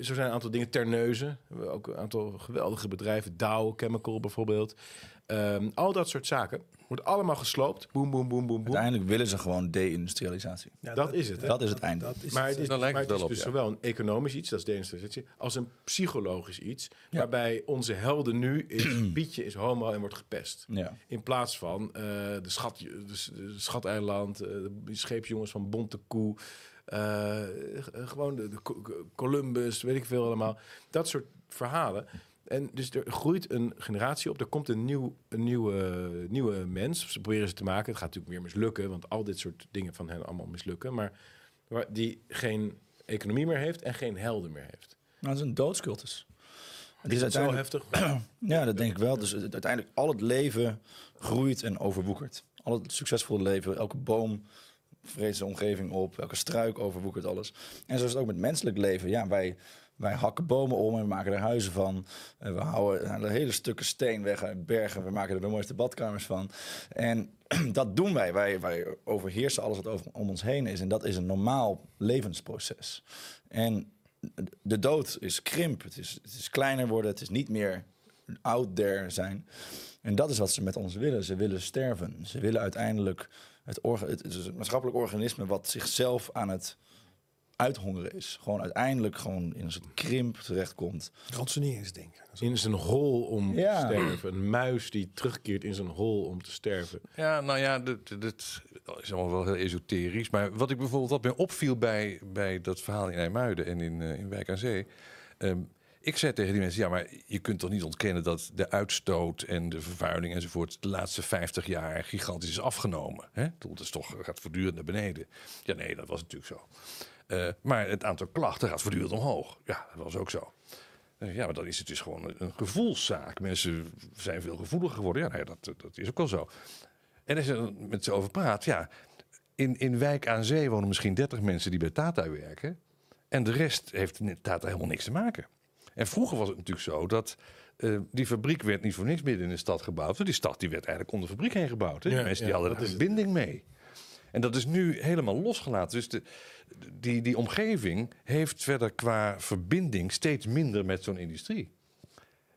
Speaker 1: zo zijn een aantal dingen. Terneuzen, ook een aantal geweldige bedrijven. Dow Chemical bijvoorbeeld. Ehm, al dat soort zaken. Wordt allemaal gesloopt. Boem, boem, boem, boem, boem.
Speaker 3: Uiteindelijk willen ze gewoon deindustrialisatie.
Speaker 4: Ja,
Speaker 1: Dat is het, hè?
Speaker 3: Dat is het einde.
Speaker 4: Dat is
Speaker 1: Maar
Speaker 4: het.
Speaker 1: het is, maar
Speaker 2: het
Speaker 1: is
Speaker 2: op,
Speaker 1: dus
Speaker 2: ja.
Speaker 1: zowel een economisch iets, dat is deindustrialisatie, als een psychologisch iets.
Speaker 3: Ja.
Speaker 1: Waarbij onze helden nu is, Pietje is homo en wordt gepest.
Speaker 3: Ja.
Speaker 1: In plaats van eh, de, schat, de, de schateiland, eh, de scheepsjongens van Bonte Koe. Eh, g- gewoon de, de Co- Columbus, weet ik veel allemaal. Dat soort verhalen. En dus er groeit een generatie op. Er komt een, nieuw, een nieuwe, nieuwe mens. Ze proberen ze te maken. Het gaat natuurlijk weer mislukken. Want al dit soort dingen van hen allemaal mislukken. Maar waar- die geen economie meer heeft en geen helden meer heeft.
Speaker 3: Nou, het is een doodscultus. Het
Speaker 1: Is
Speaker 3: is
Speaker 1: dat zo
Speaker 3: uiteindelijk,
Speaker 1: heftig?
Speaker 3: ja, dat denk ik wel. Dus uiteindelijk al het leven groeit en overwoekert. Al het succesvolle leven, elke boom vreet omgeving op, elke struik overwoekert alles. En zo is het ook met menselijk leven. Ja, wij, wij hakken bomen om en we maken er huizen van. En we houden hele stukken steen weg uit bergen. We maken er de mooiste badkamers van. En dat doen wij. wij. Wij overheersen alles wat over, om ons heen is. En dat is een normaal levensproces. En de dood is krimp. Het is, het is kleiner worden. Het is niet meer out there zijn. En dat is wat ze met ons willen. Ze willen sterven. Ze willen uiteindelijk het, orga- het is een maatschappelijk organisme wat zichzelf aan het uithongeren is. Gewoon uiteindelijk gewoon in een soort krimp terechtkomt.
Speaker 4: Ransoneringsdenken.
Speaker 1: In zijn hol om
Speaker 3: Ja.
Speaker 1: te sterven. Een muis die terugkeert in zijn hol om te sterven.
Speaker 2: Ja, nou ja, dat, dat is allemaal wel heel esoterisch. Maar wat ik bijvoorbeeld wat mij opviel bij, bij dat verhaal in IJmuiden en in, eh, in Wijk aan Zee. ehm, ik zei tegen die mensen, ja, maar je kunt toch niet ontkennen dat de uitstoot en de vervuiling enzovoort de laatste 50 jaar gigantisch is afgenomen. Hè? Dat is toch gaat voortdurend naar beneden. Ja, nee, dat was natuurlijk zo. Eh, maar het aantal klachten gaat voortdurend omhoog. Ja, dat was ook zo. Eh, Ja, maar dan is het dus gewoon een, gevoelszaak. Mensen zijn veel gevoeliger geworden. Ja, nee, dat, dat is ook wel zo. En als je met ze over praat, ja, in, in Wijk aan Zee wonen misschien 30 mensen die bij Tata werken. En de rest heeft met Tata helemaal niks te maken. En vroeger was het natuurlijk zo dat eh, die fabriek werd niet voor niks midden in de stad gebouwd. Want die stad die werd eigenlijk om de fabriek heen gebouwd. Hè?
Speaker 1: Ja,
Speaker 2: mensen
Speaker 1: ja,
Speaker 2: die hadden
Speaker 1: dat is
Speaker 2: een binding mee. En dat is nu helemaal losgelaten. Dus de, die, die omgeving heeft verder qua verbinding steeds minder met zo'n industrie.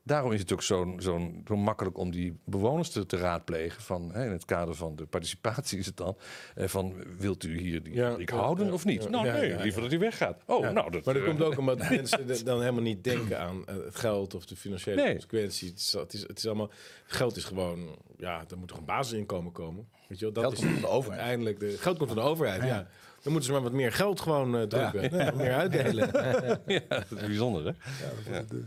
Speaker 2: Daarom is het ook zo'n zo'n zo makkelijk om die bewoners te, te raadplegen. Van, hè, in het kader van de participatie is het dan. eh, van, wilt u hier die
Speaker 1: Ja, ja,
Speaker 2: houden
Speaker 1: ja,
Speaker 2: of niet? nou nee, liever dat hij weggaat. Oh, nou, dat,
Speaker 1: maar dat
Speaker 2: eh,
Speaker 1: komt ook omdat mensen dan helemaal niet denken aan eh, het geld of de financiële
Speaker 2: Nee.
Speaker 1: consequenties. Het, is, het is allemaal, geld is gewoon, ja, er moet toch een basisinkomen komen. Weet je wel, dat
Speaker 3: Geld
Speaker 1: is
Speaker 3: komt van de overheid.
Speaker 1: Uiteindelijk, de, geld komt van de overheid, ja. Dan moeten ze maar wat meer geld gewoon eh, drukken, wat meer uitdelen.
Speaker 2: ja, dat is bijzonder, hè?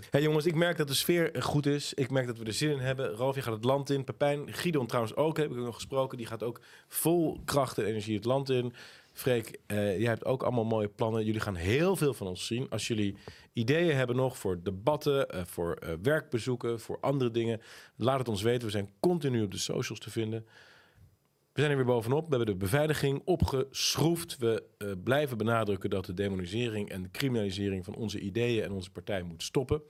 Speaker 1: Hey jongens, ik merk dat de sfeer goed is. Ik merk dat we er zin in hebben. Ralf, je gaat het land in. Pepijn, Gideon trouwens ook, heb ik ook nog gesproken. Die gaat ook vol kracht en energie het land in. Freek, eh, jij hebt ook allemaal mooie plannen. Jullie gaan heel veel van ons zien. Als jullie ideeën hebben nog voor debatten, eh, voor eh, werkbezoeken, voor andere dingen, laat het ons weten. We zijn continu op de socials te vinden. We zijn er weer bovenop. We hebben de beveiliging opgeschroefd. We eh, blijven benadrukken dat de demonisering en de criminalisering van onze ideeën en onze partij moet stoppen.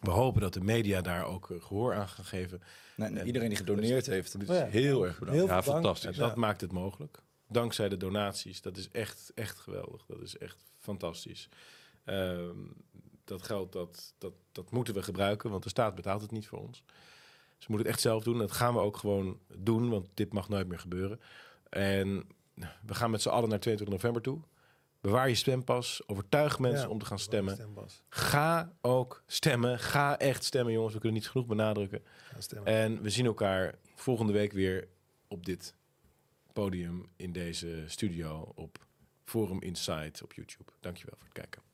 Speaker 1: We hopen dat de media daar ook eh, gehoor aan gaan geven.
Speaker 3: Nee, nee, iedereen die gedoneerd heeft,
Speaker 4: ja.
Speaker 3: heel erg bedankt.
Speaker 4: Heel
Speaker 2: Ja, fantastisch.
Speaker 1: Dat maakt het mogelijk. Dankzij de donaties. Dat is echt, echt geweldig. Dat is echt fantastisch. Ehm, dat geld, dat, dat, dat moeten we gebruiken, want de staat betaalt het niet voor ons. Ze moeten het echt zelf doen. Dat gaan we ook gewoon doen, want dit mag nooit meer gebeuren. En we gaan met z'n allen naar 22 november toe. Bewaar je stempas. Overtuig mensen
Speaker 4: Ja,
Speaker 1: om te gaan stemmen. Ga ook stemmen. Ga echt stemmen, jongens. We kunnen niet genoeg benadrukken. En we zien elkaar volgende week weer op dit podium in deze studio op Forum Insight op YouTube. Dankjewel voor het kijken.